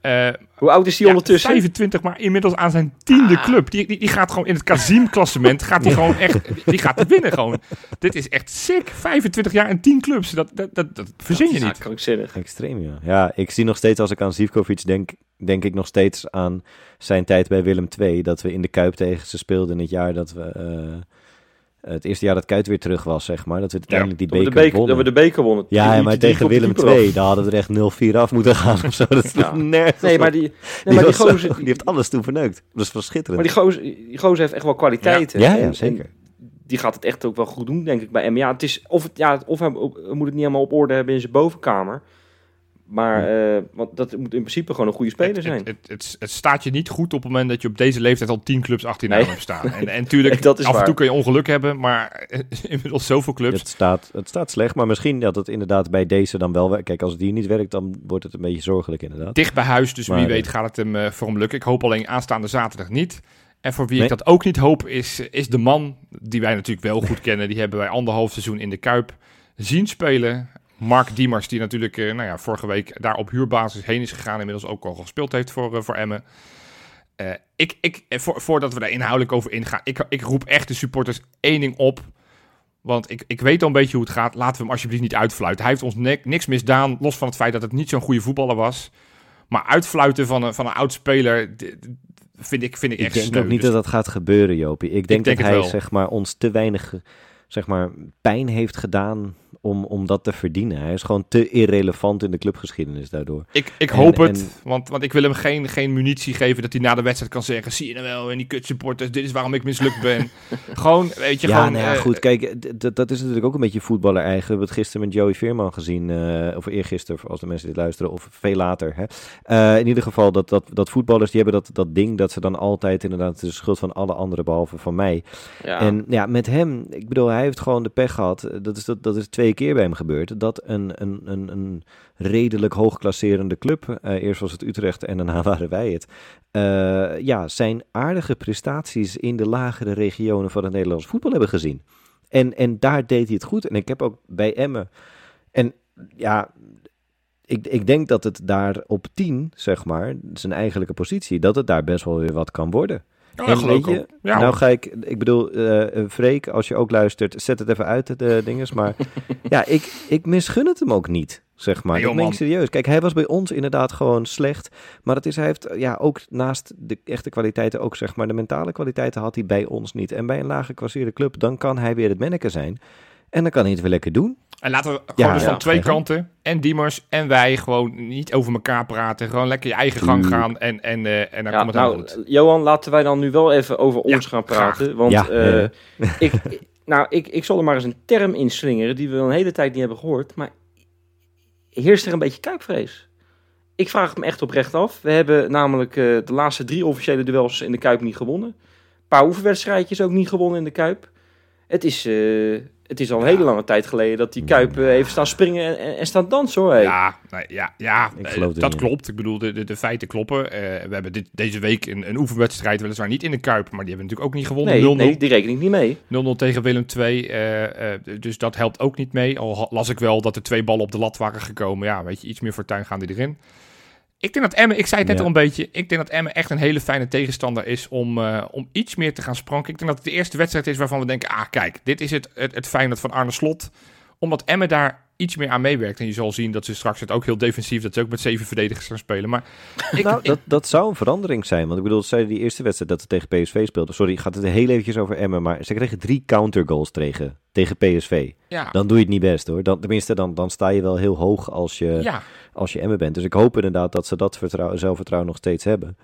Eh, Hoe oud is ja, ondertussen? 25, maar inmiddels aan zijn tiende Ah. club. Die, die, die gaat gewoon in het Kazim-klassement. Gaat die gewoon echt. Die gaat winnen gewoon. Dit is echt sick. 25 jaar en 10 clubs. Dat, dat, dat, dat verzin je Ja, niet. krankzinnig. Extreem, ja. Ja, ik zie nog steeds, als ik aan Zivkovic denk, denk ik nog steeds aan zijn tijd bij Willem II. Dat we in de Kuip tegen ze speelden in het jaar dat we... eh, het eerste jaar dat Kuit weer terug was, zeg maar. Dat we uiteindelijk Dat die we, beker, beker, dat wonnen. we de beker wonnen. Ja, Die- maar die tegen Willem. II, daar hadden we er echt 0-4 af moeten gaan of zo. Dat is Ja. nergens Nee, maar die, nee, die, maar die gozer, die heeft alles toen verneukt. Dat is wel schitterend. maar die gozer, die gozer heeft echt wel kwaliteiten. ja, ja, en zeker. die gaat het echt ook wel goed doen, denk ik, bij hem. Ja, het is, of, het, ja, of hij moet het niet helemaal op orde hebben in zijn bovenkamer. Maar eh, want dat moet in principe gewoon een goede speler Het, zijn. het, het, het, het staat je niet goed op het moment dat je op deze leeftijd al 10 clubs achter je naam Nee. hebt staan. En, en tuurlijk, af en toe kun je ongeluk hebben, maar eh, inmiddels zoveel clubs. Het staat, het staat slecht, maar misschien dat het inderdaad bij deze dan wel werkt. Kijk, als het hier niet werkt, dan wordt het een beetje zorgelijk inderdaad. dicht bij huis, dus Maar, wie eh, weet gaat het hem eh, voor hem lukken. Ik hoop alleen aanstaande zaterdag niet. En voor wie Nee. ik dat ook niet hoop, is, is de man die wij natuurlijk wel goed kennen. Die hebben wij anderhalf seizoen in de Kuip zien spelen. Mark Diemers, die natuurlijk eh, nou ja, vorige week daar op huurbasis heen is gegaan. Inmiddels ook al gespeeld heeft voor, eh, voor Emmen. Eh, ik, ik, voor, voordat we daar inhoudelijk over ingaan, ik, ik roep echt de supporters één ding op. Want ik, ik weet al een beetje hoe het gaat. Laten we hem alsjeblieft niet uitfluiten. Hij heeft ons nek- niks misdaan, los van het feit dat het niet zo'n goede voetballer was. Maar uitfluiten van een, van een oud speler d- d- vind ik, vind ik Ik echt denk sneu. ook niet Dus dat dat gaat gebeuren, Jopie. Ik denk, denk dat hij zeg maar, ons te weinig zeg maar, pijn heeft gedaan om, om dat te verdienen. Hij is gewoon te irrelevant in de clubgeschiedenis daardoor. Ik, ik En- hoop het, en- want, want ik wil hem geen, geen munitie geven dat hij na de wedstrijd kan zeggen... zie je nou wel, en die kutsupporters, dit is waarom ik mislukt ben. gewoon, weet je, ja, gewoon... nou ja, eh, goed. Kijk, dat is natuurlijk ook een beetje voetballer eigen. We hebben het gisteren met Joey Veerman gezien. eh, of eergisteren, als de mensen dit luisteren. Of veel later. Hè. Eh, in ieder geval, dat, dat, dat voetballers, die hebben dat, dat ding dat ze dan altijd inderdaad de schuld van alle anderen behalve van mij. Ja. En ja, met hem, ik bedoel, hij heeft gewoon de pech gehad. Dat is, dat, dat is twee keer bij hem gebeurd. Dat een, een, een, een redelijk hoogklasserende club, eh, eerst was het Utrecht en daarna waren wij het. eh, ja, zijn aardige prestaties in de lagere regionen van het Nederlands voetbal hebben gezien. En, en daar deed hij het goed. En ik heb ook bij Emmen. En ja, ik, ik denk dat het daar op 10, zeg maar, zijn eigenlijke positie, dat het daar best wel weer wat kan worden. Ja, en weet je. Ja, nou ga ik, ik bedoel, eh, Freek, als je ook luistert, zet het even uit, de dinges. Maar ja, ik, ik misgun het hem ook niet, zeg maar. Nee, joh, ik serieus. Kijk, hij was bij ons inderdaad gewoon slecht. Maar het is, hij heeft ja, ook naast de echte kwaliteiten, ook zeg maar de mentale kwaliteiten had hij bij ons niet. En bij een lage kwasseerde club, dan kan hij weer het manneke zijn. En dan kan hij het weer lekker doen. En laten we gewoon Ja, dus ja, van twee kanten, en Diemers en wij, gewoon niet over elkaar praten. Gewoon lekker je eigen gang gaan en, en, eh, en dan Ja, komt het nou, goed. Johan, laten wij dan nu wel even over Ja, ons gaan praten. Want Ja, eh, ja, ik, nou, ik, ik zal er maar eens een term inslingeren die we al een hele tijd niet hebben gehoord. Maar heerst er een beetje kuipvrees? Ik vraag het me echt oprecht af. We hebben namelijk eh, de laatste drie officiële duels in de Kuip niet gewonnen. Een paar oefenwedstrijdjes ook niet gewonnen in de Kuip. Het is, eh, het is al een hele lange tijd geleden dat die Kuip eh, heeft staan springen en, en, en staan dansen hoor. hey. Ja, nee, ja, ja Ik eh, geloof dat niet klopt. Ik bedoel, de, de, de feiten kloppen. Eh, we hebben dit, deze week een, een oefenwedstrijd, weliswaar niet in de Kuip, maar die hebben we natuurlijk ook niet gewonnen. 0-0 nee, nee, die reken ik niet mee. 0-0 tegen Willem II. eh, eh, dus dat helpt ook niet mee. Al las ik wel dat er twee ballen op de lat waren gekomen. Ja, weet je, iets meer fortuin gaan die erin. Ik denk dat Emmen, ik zei het net Ja. al een beetje, ik denk dat Emmen echt een hele fijne tegenstander is om, eh, om iets meer te gaan spranken. Ik denk dat het de eerste wedstrijd is waarvan we denken, ah kijk, dit is het, het, het Feyenoord van Arne Slot. Omdat Emmen daar iets meer aan meewerkt. En je zal zien dat ze straks het ook heel defensief, dat ze ook met zeven verdedigers gaan spelen. Maar ik, nou, ik- dat, dat zou een verandering zijn. Want ik bedoel, zij die eerste wedstrijd dat ze tegen PSV speelden. Sorry, gaat het heel eventjes over Emmen. Maar ze kregen drie countergoals tegen, tegen PSV. ja, Dan doe je het niet best hoor. Dan, tenminste, dan, dan sta je wel heel hoog als je, ja, als je Emmen bent. Dus ik hoop inderdaad dat ze dat vertrouwen, zelfvertrouwen nog steeds hebben.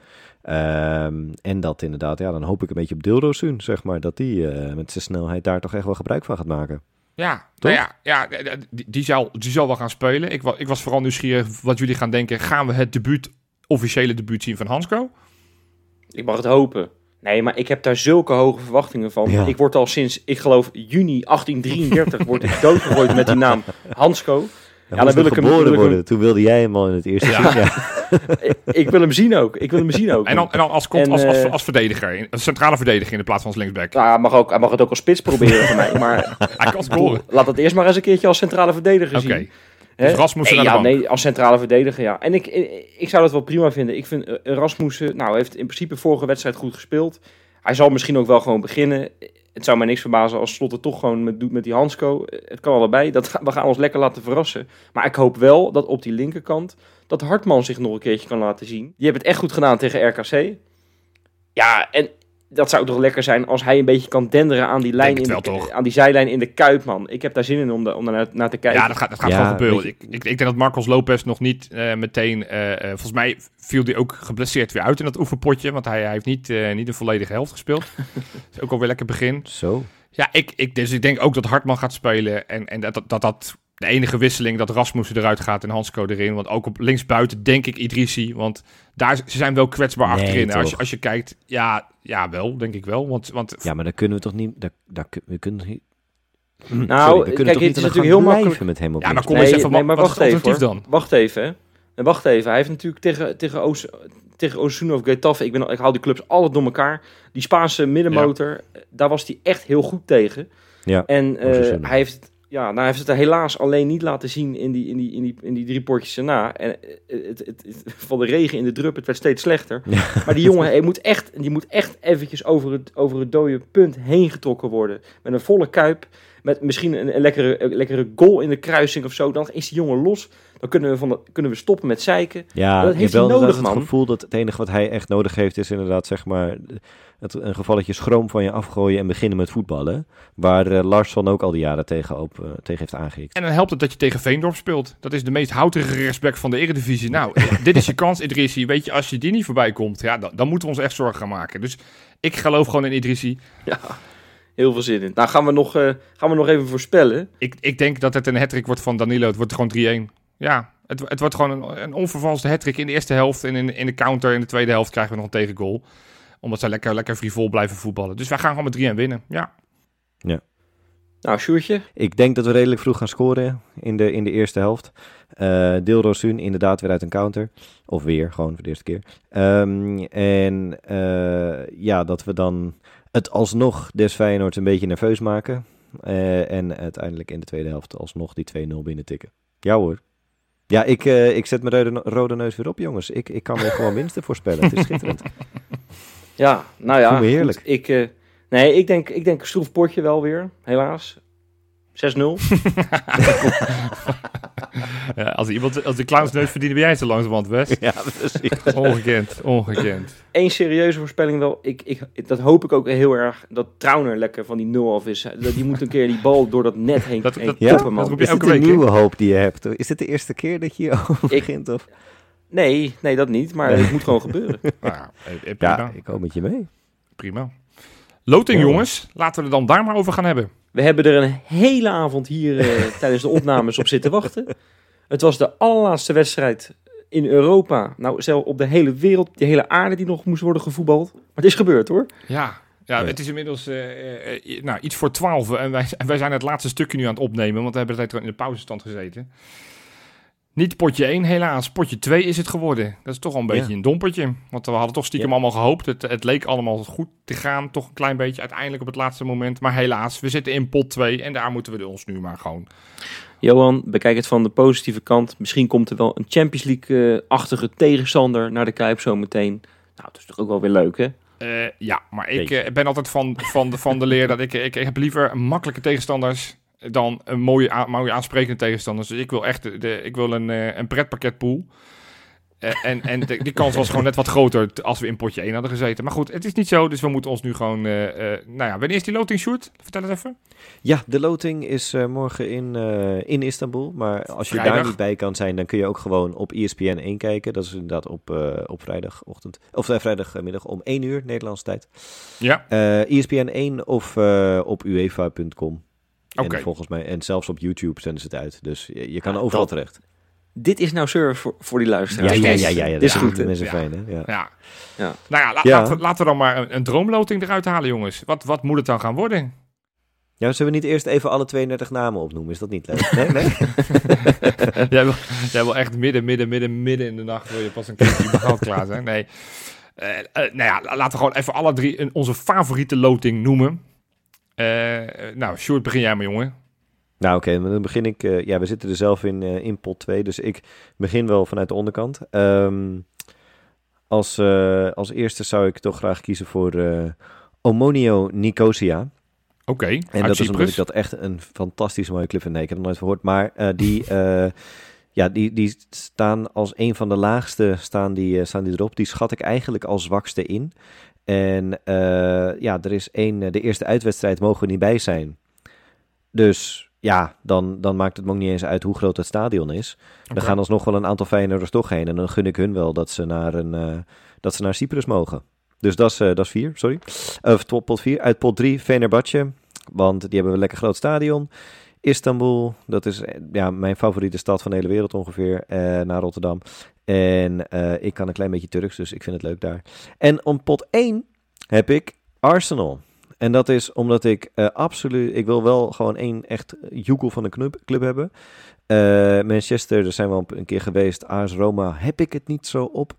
Ehm, en dat inderdaad, ja, dan hoop ik een beetje op Dilrosun, zeg maar. Dat die eh, met zijn snelheid daar toch echt wel gebruik van gaat maken. Ja, Toch? nou ja, ja die, die, zal, die zal wel gaan spelen. Ik, wa, ik was vooral nieuwsgierig wat jullie gaan denken. Gaan we het debuut, officiële debuut zien van Hansco? Ik mag het hopen. Nee, maar ik heb daar zulke hoge verwachtingen van. Ja. Ik word al sinds, ik geloof, juni 1833 word ik doodgegooid met die naam Hansco. Ja, dan wil ik hem- geboren hem- worden. Toen wilde jij hem al in het eerste Ja. seizoen. Ja. ik, ik wil hem zien ook. Ik wil hem zien ook. En dan, en dan als, komt En, als, als, eh, als verdediger, in- als centrale verdediger in de plaats van als linksback. Nou, hij, mag ook, hij mag het ook als spits proberen voor mij. Maar Hij kan scoren. laat het eerst maar eens een keertje als centrale verdediger Oké, zien. dus? Rasmussen Nee, naar de ja, bank. nee, als centrale verdediger, ja. En ik, ik, ik zou dat wel prima vinden. Ik vind eh, Rasmussen, nou, heeft in principe vorige wedstrijd goed gespeeld. Hij zal misschien ook wel gewoon beginnen. Het zou mij niks verbazen als Slot het toch gewoon met, doet met die Hansco. Het kan allebei. Dat, we gaan ons lekker laten verrassen. Maar ik hoop wel dat op die linkerkant dat Hartman zich nog een keertje kan laten zien. Die hebben het echt goed gedaan tegen RKC. Ja, en dat zou toch lekker zijn als hij een beetje kan denderen aan die, lijn in de, aan die zijlijn in de Kuip, man. Ik heb daar zin in om, de, om daar naar te kijken. Ja, dat gaat, dat gaat Ja, gewoon gebeuren. Ik, ik, ik denk dat Marcos Lopez nog niet eh, meteen... eh, eh, volgens mij viel hij ook geblesseerd weer uit in dat oefenpotje. Want hij, hij heeft niet, eh, niet de volledige helft gespeeld. is ook alweer lekker begin. Zo. Ja, ik, ik, dus ik denk ook dat Hartman gaat spelen. En, en dat, dat, dat, dat de enige wisseling dat Rasmussen eruit gaat en Hansco erin. Want ook op linksbuiten denk ik Idrissi. Want daar, ze zijn wel kwetsbaar Nee, achterin. Als je, als je kijkt, ja, ja, wel, denk ik wel. Want, want Ja, maar dan kunnen we toch niet... Daar, daar, we kunnen niet... Nou, Sorry, we kunnen kijk, toch niet het is natuurlijk heel makkelijk. met hem op Ja, maar links. kom eens Nee, even, nee, maar wat wacht is het even, dan? Wacht even, hè. En wacht even. Hij heeft natuurlijk tegen, tegen, Oos, tegen Osuna of Getafe, ik, ben, ik haal die clubs alles door elkaar. Die Spaanse middenmotor, daar was hij echt heel goed tegen. Ja, En eh, hij heeft, ja, nou, hij heeft het er helaas alleen niet laten zien in die, in die, in die, in die drie potjes erna. En eh, het, het, het, van de regen in de drup, het werd steeds slechter. Ja. Maar die jongen hij moet echt, die moet echt eventjes over het, over het dode punt heen getrokken worden. Met een volle kuip. Met misschien een, een lekkere, een lekkere goal in de kruising of zo. Dan is die jongen los. Dan kunnen we, van de, kunnen we stoppen met zeiken. Ja, Dat heeft wel hij nodig, inderdaad het man. gevoel dat het enige wat hij echt nodig heeft is inderdaad zeg maar het, een gevalletje schroom van je afgooien en beginnen met voetballen. Waar eh, Larsson ook al die jaren tegen, op, eh, tegen heeft aangehikt. En dan helpt het dat je tegen Veendorp speelt. Dat is de meest houtige rechtsback van de Eredivisie. Nou, dit is je kans, Idrissi. Weet je, als je die niet voorbij komt, ja, dan, dan moeten we ons echt zorgen gaan maken. Dus ik geloof gewoon in Idrissi. Ja, heel veel zin in. Nou, gaan we nog, eh, gaan we nog even voorspellen. Ik, ik denk dat het een hattrick wordt van Danilo. Het wordt gewoon 3-1. Ja, het, het wordt gewoon een, een onvervalste hattrick in de eerste helft. En in, in de counter in de tweede helft krijgen we nog een tegengoal. Omdat zij lekker, lekker frivol blijven voetballen. Dus wij gaan gewoon met 3-1 winnen. Ja. Nou, Sjoerdje. Ik denk dat we redelijk vroeg gaan scoren in de, in de eerste helft. Eh Dilrosun inderdaad weer uit een counter. Of weer, gewoon voor de eerste keer. Ehm, en eh, ja, dat we dan het alsnog des Feyenoord een beetje nerveus maken. Eh, en uiteindelijk in de tweede helft alsnog die 2-0 binnen tikken. Ja hoor. Ja, ik, eh, ik zet mijn rode, rode neus weer op, jongens. Ik, ik kan weer gewoon winsten voorspellen. Het is schitterend. Ja, nou ja. Voel me heerlijk. goed. Ik, eh, nee, ik denk, ik denk stroef potje wel weer. Helaas. 6-0. Ja, als, iemand, als de clowns neus verdienen, ben jij zo langzamerhand, West. ja, precies. Ongekend, ongekend. Eén serieuze voorspelling wel. Ik, ik, dat hoop ik ook heel erg. Dat Trauner lekker van die 0 af is. Dat- Die moet een keer die bal door dat net heen, Dat- heen dat- Ja? man. dat roep je Is elke dit een nieuwe hoop die je hebt? Is dit de eerste keer dat je hierover begint? Of? Nee, nee, dat niet. Maar Nee. het moet gewoon gebeuren. Nou, ja, prima. Ja, ik hoop met je mee. prima. Loting, jongens. Laten we het dan daar maar over gaan hebben. We hebben er een hele avond hier eh, tijdens de opnames op zitten wachten. Het was de allerlaatste wedstrijd in Europa. Nou, zelf op de hele wereld, de hele aarde die nog moest worden gevoetbald. Maar het is gebeurd hoor. Ja, ja, het is inmiddels eh, eh, nou, iets voor twaalf. En wij, wij zijn het laatste stukje nu aan het opnemen, want we hebben de tijd in de pauzestand gezeten. Niet potje 1 helaas, potje 2 is het geworden. Dat is toch wel een beetje Ja. een dompertje. Want we hadden toch stiekem Ja. allemaal gehoopt. Het, het leek allemaal goed te gaan, toch een klein beetje uiteindelijk op het laatste moment. Maar helaas, we zitten in pot 2 en daar moeten we ons nu maar gewoon... Johan, bekijk het van de positieve kant. Misschien komt er wel een Champions League-achtige tegenstander naar de Kuip zometeen. Nou, dat is toch ook wel weer leuk, hè? Eh, ja, maar ik eh, ben altijd van, van, de, van de leer dat ik, ik, ik heb liever makkelijke tegenstanders dan een mooie, mooie aansprekende tegenstander. Dus ik wil echt de, de- ik wil een, eh, een pretpakketpool. Eh, en en de, die kans was gewoon net wat groter als we in potje 1 hadden gezeten. Maar goed, het is niet zo, dus we moeten ons nu gewoon... eh, nou ja, wanneer is die loting, Sjoerd? Vertel het even. Ja, de loting is morgen in, in Istanbul. Maar als je Vrijdag. daar niet bij kan zijn, dan kun je ook gewoon op E ESPN 1 kijken. Dat is inderdaad op, op vrijdagochtend. Of vrijdagmiddag om 1 uur Nederlandse tijd. Ja, ESPN 1 of op uefa.com. Oké. En volgens mij, en zelfs op YouTube zenden ze het uit. Dus je, je kan Ja, overal dat- terecht. Dit is nou service voor, voor die luisteraars. ja, ja, ja, ja. Dit is goed? Mensen fijn, hè? Ja. ja. Ja. Nou ja, la- Ja. Laten, we, laten we dan maar een, een droomloting eruit halen, jongens. Wat, wat moet het dan gaan worden? ja, zullen we niet eerst even alle 32 namen opnoemen? Is dat niet leuk? Nee, nee? jij, wil, jij wil echt midden, midden, midden, midden in de nacht wil je pas een keertje überhaupt klaar zijn. Nee. Eh, eh, nou ja, la- laten we gewoon even alle drie een, onze favoriete loting noemen. Eh, nou, Sjoerd, begin jij maar, jongen. Nou, oké, dan begin ik. eh, ja, we zitten er zelf in, eh, in pot 2, dus ik begin wel vanuit de onderkant. Ehm, als, eh, als eerste zou ik toch graag kiezen voor eh, Omonio Nicosia. Oké, En dat is omdat ik dat echt een fantastisch mooie club vind. Nee, ik heb het nooit gehoord. Maar eh, die, eh, ja, die, die staan als een van de laagste staan die, eh, staan die erop. Die schat ik eigenlijk als zwakste in. En eh, ja, er is één, eh, de eerste uitwedstrijd mogen we niet bij zijn. Dus ja, dan, dan maakt het me ook niet eens uit hoe groot het stadion is. Oké. Er gaan alsnog wel een aantal Feyenoorders toch heen. En dan gun ik hun wel dat ze naar, een, eh, dat ze naar Cyprus mogen. Dus dat is, dat is vier, sorry. Of pot vier. Uit pot drie, Fenerbahce. Want die hebben een lekker groot stadion. Istanbul, dat is ja, mijn favoriete stad van de hele wereld ongeveer. eh, naar Rotterdam. En eh, ik kan een klein beetje Turks, dus ik vind het leuk daar. En om pot 1 heb ik Arsenal. En dat is omdat ik eh, absoluut... Ik wil wel gewoon één echt joekel van een club, club hebben. Eh, Manchester, daar zijn we al een keer geweest. AS Roma heb ik het niet zo op.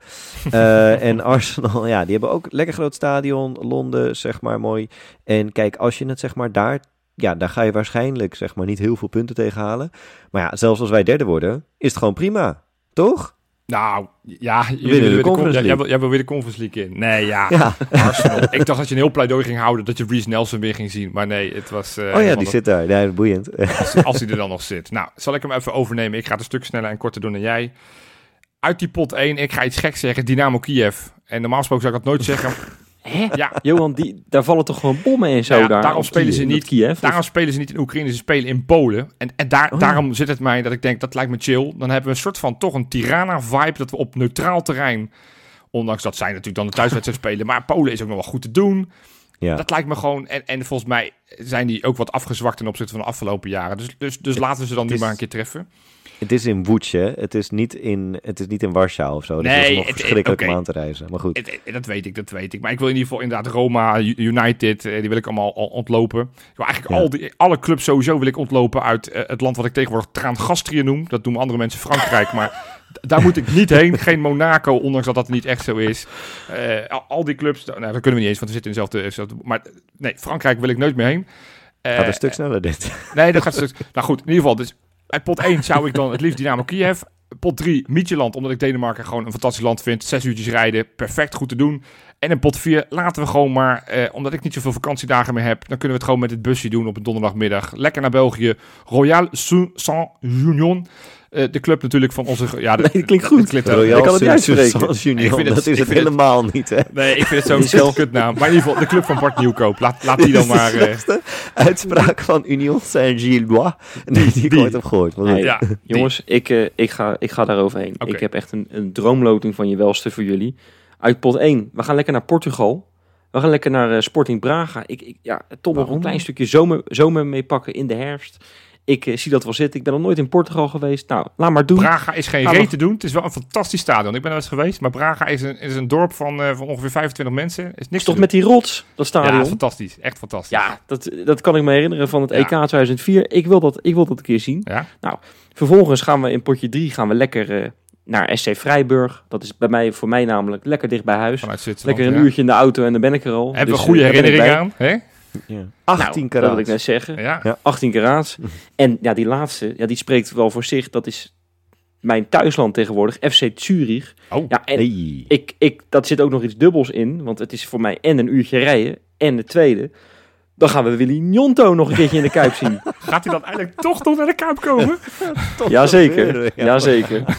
En Arsenal, ja, die hebben ook lekker groot stadion. Londen, zeg maar, mooi. En kijk, als je het zeg maar daar... Ja, daar ga je waarschijnlijk zeg maar niet heel veel punten tegen halen. Maar ja, zelfs als wij derde worden, is het gewoon prima. Toch? Nou, ja, jullie de willen weer de Conference jij, wil, jij wil weer de Conference League in. Nee, ja, Ja. Arsenal. ik dacht dat je een heel pleidooi ging houden dat je Reece Nelson weer ging zien. Maar nee, het was... eh, oh ja, die zit daar. Ja, boeiend. als, als hij er dan nog zit. Nou, zal ik hem even overnemen. Ik ga het een stuk sneller en korter doen dan jij. Uit die pot 1, ik ga iets geks zeggen. Dynamo Kiev. En normaal gesproken zou ik dat nooit zeggen. Hè? Ja, Johan, die, daar vallen toch gewoon bommen en zo Nou ja, daar. daarom spelen ze niet- Kiev. daarom spelen ze niet in Oekraïne, ze spelen in Polen. En, en daar, Oh daarom zit het mij dat ik denk, dat lijkt me chill. Dan hebben we een soort van toch een Tirana-vibe dat we op neutraal terrein... Ondanks dat zij natuurlijk dan de thuiswedstrijd spelen. Maar Polen is ook nog wel goed te doen. Ja. Dat lijkt me gewoon... En, en volgens mij zijn die ook wat afgezwakt ten opzichte van de afgelopen jaren. Dus, dus, dus laten we ze dan nu is- maar een keer treffen. Het is in hè? Het is niet in, het is niet in Warschau of zo. Dus Nee, dat is nog het- verschrikkelijk om aan te reizen. Maar goed. Het- het- dat weet ik, dat weet ik. Maar ik wil in ieder geval inderdaad Roma, United, eh, die wil ik allemaal al ontlopen. Ik wil eigenlijk Ja. al die, alle clubs sowieso wil ik ontlopen uit eh, het land wat ik tegenwoordig Traangastrië noem. Dat noemen andere mensen Frankrijk, maar daar moet ik niet heen. Geen Monaco, ondanks dat dat niet echt zo is. Eh, al, die clubs, nou, dat kunnen we niet eens, want we zitten in dezelfde... Maar nee, Frankrijk wil ik nooit meer heen. Eh, Gaat een stuk sneller dit. Nee, dat gaat een stuk. Nou goed, in ieder geval. Dus uit pot 1 zou ik dan het liefst Dynamo Kiev. Pot 3 Midtjylland, omdat ik Denemarken gewoon een fantastisch land vind. Zes uurtjes rijden, perfect goed te doen. En in pot 4 laten we gewoon maar, eh, omdat ik niet zoveel vakantiedagen meer heb, dan kunnen we het gewoon met het busje doen op een donderdagmiddag. Lekker naar België. Royal Saint-Union. Eh, de club natuurlijk van onze... Ja, de, Nee, dat klinkt goed. het klinkt- Royal ik kan het niet uitspreken. Ik vind het- dat is ik het vind het- helemaal niet, hè? Nee, ik vind het zo'n Die kutnaam. Maar in ieder geval, de club van Bart Nieuwkoop. Laat, laat die dan maar... eh, Uitspraak van Union Saint-Gillois. Nee, die ik die. ooit heb gehoord. Nee. ja, Jongens, ik, eh, ik, ga, ik ga daar overheen. Ik heb echt een, een droomloting van je welste voor jullie. Uit pot 1. We gaan lekker naar Portugal. We gaan lekker naar eh, Sporting Braga. Ik, ik, ja, toch nog een klein stukje zomer, zomer mee pakken in de herfst. Ik eh, zie dat wel zitten. Ik ben nog nooit in Portugal geweest. Nou, laat maar doen. Braga is geen reet te doen. Het is wel een fantastisch stadion. Ik ben er eens geweest. Maar Braga is een, is een dorp van, eh, van ongeveer 25 mensen. Is niks toch doen. met die rots, dat stadion? Ja, Ja, fantastisch. Echt fantastisch. dat, dat kan ik me herinneren van het Ja. EK 2004. Ik wil, dat, ik wil dat een keer zien. Ja? Vervolgens gaan we in potje 3 gaan we lekker eh, naar SC Vrijburg. Dat is bij mij, voor mij namelijk lekker dicht bij huis. Lekker een ja. uurtje in de auto en dan ben ik er al. Hebben Dus, we goede herinneringen aan? Hè? Ja. Nou, 18 Dat karaat. wil ik net zeggen. Ja. Ja. 18 karaats. En ja, die laatste, ja, die spreekt wel voor zich. Dat is mijn thuisland tegenwoordig, FC Zurich. Oh, Ja, en Hey. ik, ik, dat zit ook nog iets dubbels in. Want het is voor mij en een uurtje rijden en de tweede. dan gaan we Willy Njonto nog een keertje in de Kuip zien. Gaat hij dan eigenlijk toch nog naar de Kuip komen? Jazeker, Ja. jazeker.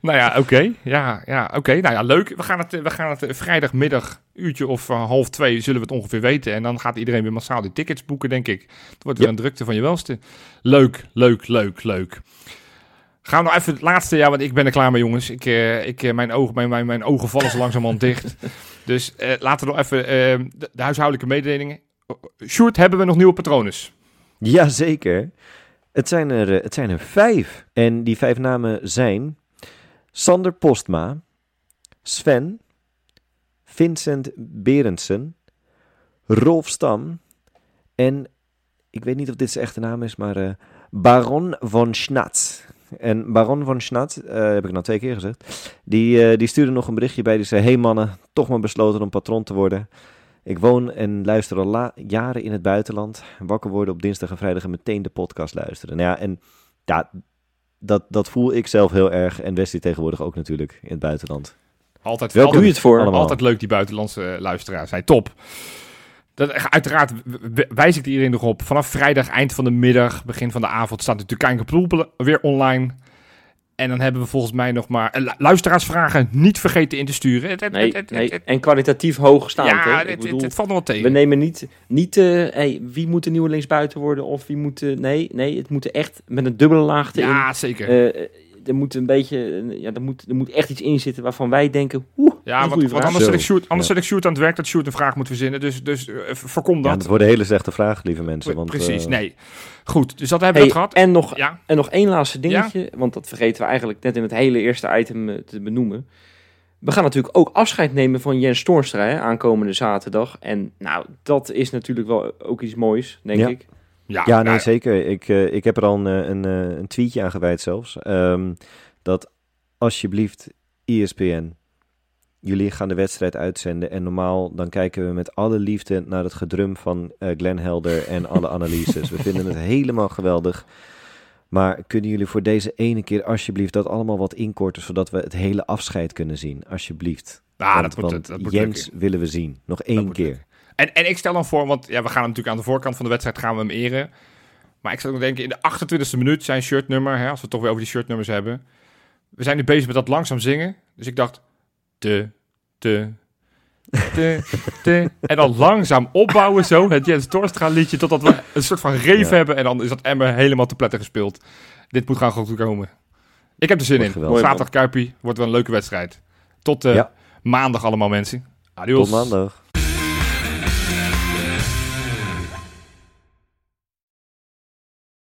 nou ja, oké. Ja, ja, oké. Nou ja, leuk. We gaan het, we gaan het eh, vrijdagmiddag, uurtje of eh, half twee, zullen we het ongeveer weten. En dan gaat iedereen weer massaal die tickets boeken, denk ik. Het wordt weer Yep. een drukte van je welste. Leuk, leuk, leuk, leuk. Gaan we nog even het laatste, ja, want ik ben er klaar mee, jongens. Ik, eh, ik, mijn, ogen, mijn, mijn, mijn ogen vallen zo langzamerhand dicht. Dus laten we nog even eh, de, de huishoudelijke mededelingen. Sjoerd, hebben we nog nieuwe patronen? Jazeker. Het zijn, er, het zijn er vijf. En die vijf namen zijn Sander Postma, Sven, Vincent Berendsen, Rolf Stam en ik weet niet of dit zijn echte naam is, maar eh, Baron von Schnatz. En Baron von Schnatz, eh, heb ik nou twee keer gezegd, die, eh, die stuurde nog een berichtje bij. Die zei, hey mannen, toch maar besloten om patron te worden. Ik woon en luister al jaren in het buitenland. Wakker worden op dinsdag en vrijdag en meteen de podcast luisteren. Nou ja, en ja, dat, dat voel ik zelf heel erg. En Wesley tegenwoordig ook natuurlijk in het buitenland. Altijd, Welkom. Doe je altijd, het voor? Allemaal. altijd leuk, die buitenlandse eh, luisteraars. Zijn top. Dat, eh, uiteraard wijs ik iedereen nog op. Vanaf vrijdag, eind van de middag, begin van de avond, staat de Turkijnse Proel weer online. En dan hebben we volgens mij nog maar... eh, lu- luisteraarsvragen niet vergeten in te sturen. Het, het, Nee, het, En kwalitatief hoogstaand. ja, hè? het, Ik bedoel, het valt nog wel tegen. we nemen niet, niet eh, hey, wie moet de nieuwe linksbuiten worden of wie moet... eh, nee, nee, het moet echt met een dubbele laag erin. ja, zeker. Er moet een beetje, ja, er moet, er moet echt iets in zitten waarvan wij denken, oeh, dat ja, een want, vraag. anders, zet ik Sjoerd, anders Ja. zet ik Sjoerd aan het werk dat Sjoerd een vraag moet verzinnen. Dus, dus eh, voorkom Ja, dat. dat worden hele slechte vragen, lieve mensen. Want, Precies, eh, nee. Goed, dus dat hebben we Hey, dat gehad. en, nog, Ja, en nog één laatste dingetje, want dat vergeten we eigenlijk net in het hele eerste item eh, te benoemen. We gaan natuurlijk ook afscheid nemen van Jens Toornstra hè, aankomende zaterdag. En nou, dat is natuurlijk wel ook iets moois, denk Ja. ik. Ja, Ja, nee, nou, zeker. Ik, eh, ik heb er al een, eh, een, eh, een tweetje aan gewijd zelfs. Ehm, dat alsjeblieft ESPN, jullie gaan de wedstrijd uitzenden. En normaal dan kijken we met alle liefde naar het gedrum van Glenn Helder en alle analyses. we vinden het helemaal geweldig. Maar kunnen jullie voor deze ene keer alsjeblieft dat allemaal wat inkorten, zodat we het hele afscheid kunnen zien? Alsjeblieft. Want- dat moet, want dat moet Jens lukken. willen we zien. Nog één keer. En, en ik stel dan voor, want ja, we gaan natuurlijk aan de voorkant van de wedstrijd gaan we hem eren. Maar ik zou ook denken, in de 28e minuut zijn shirtnummer, hè, als we het toch weer over die shirtnummers hebben. We zijn nu bezig met dat langzaam zingen. Dus ik dacht, te, te, te, te. En dan langzaam opbouwen zo, het Jens Torstra liedje, totdat we een soort van reef Ja. hebben. En dan is dat Emmer helemaal te pletten gespeeld. Dit moet gaan goed komen. Ik heb er zin in. Zaterdag Kuipie, wordt wel een leuke wedstrijd. Tot eh, Ja. maandag allemaal mensen. Adios. Tot maandag.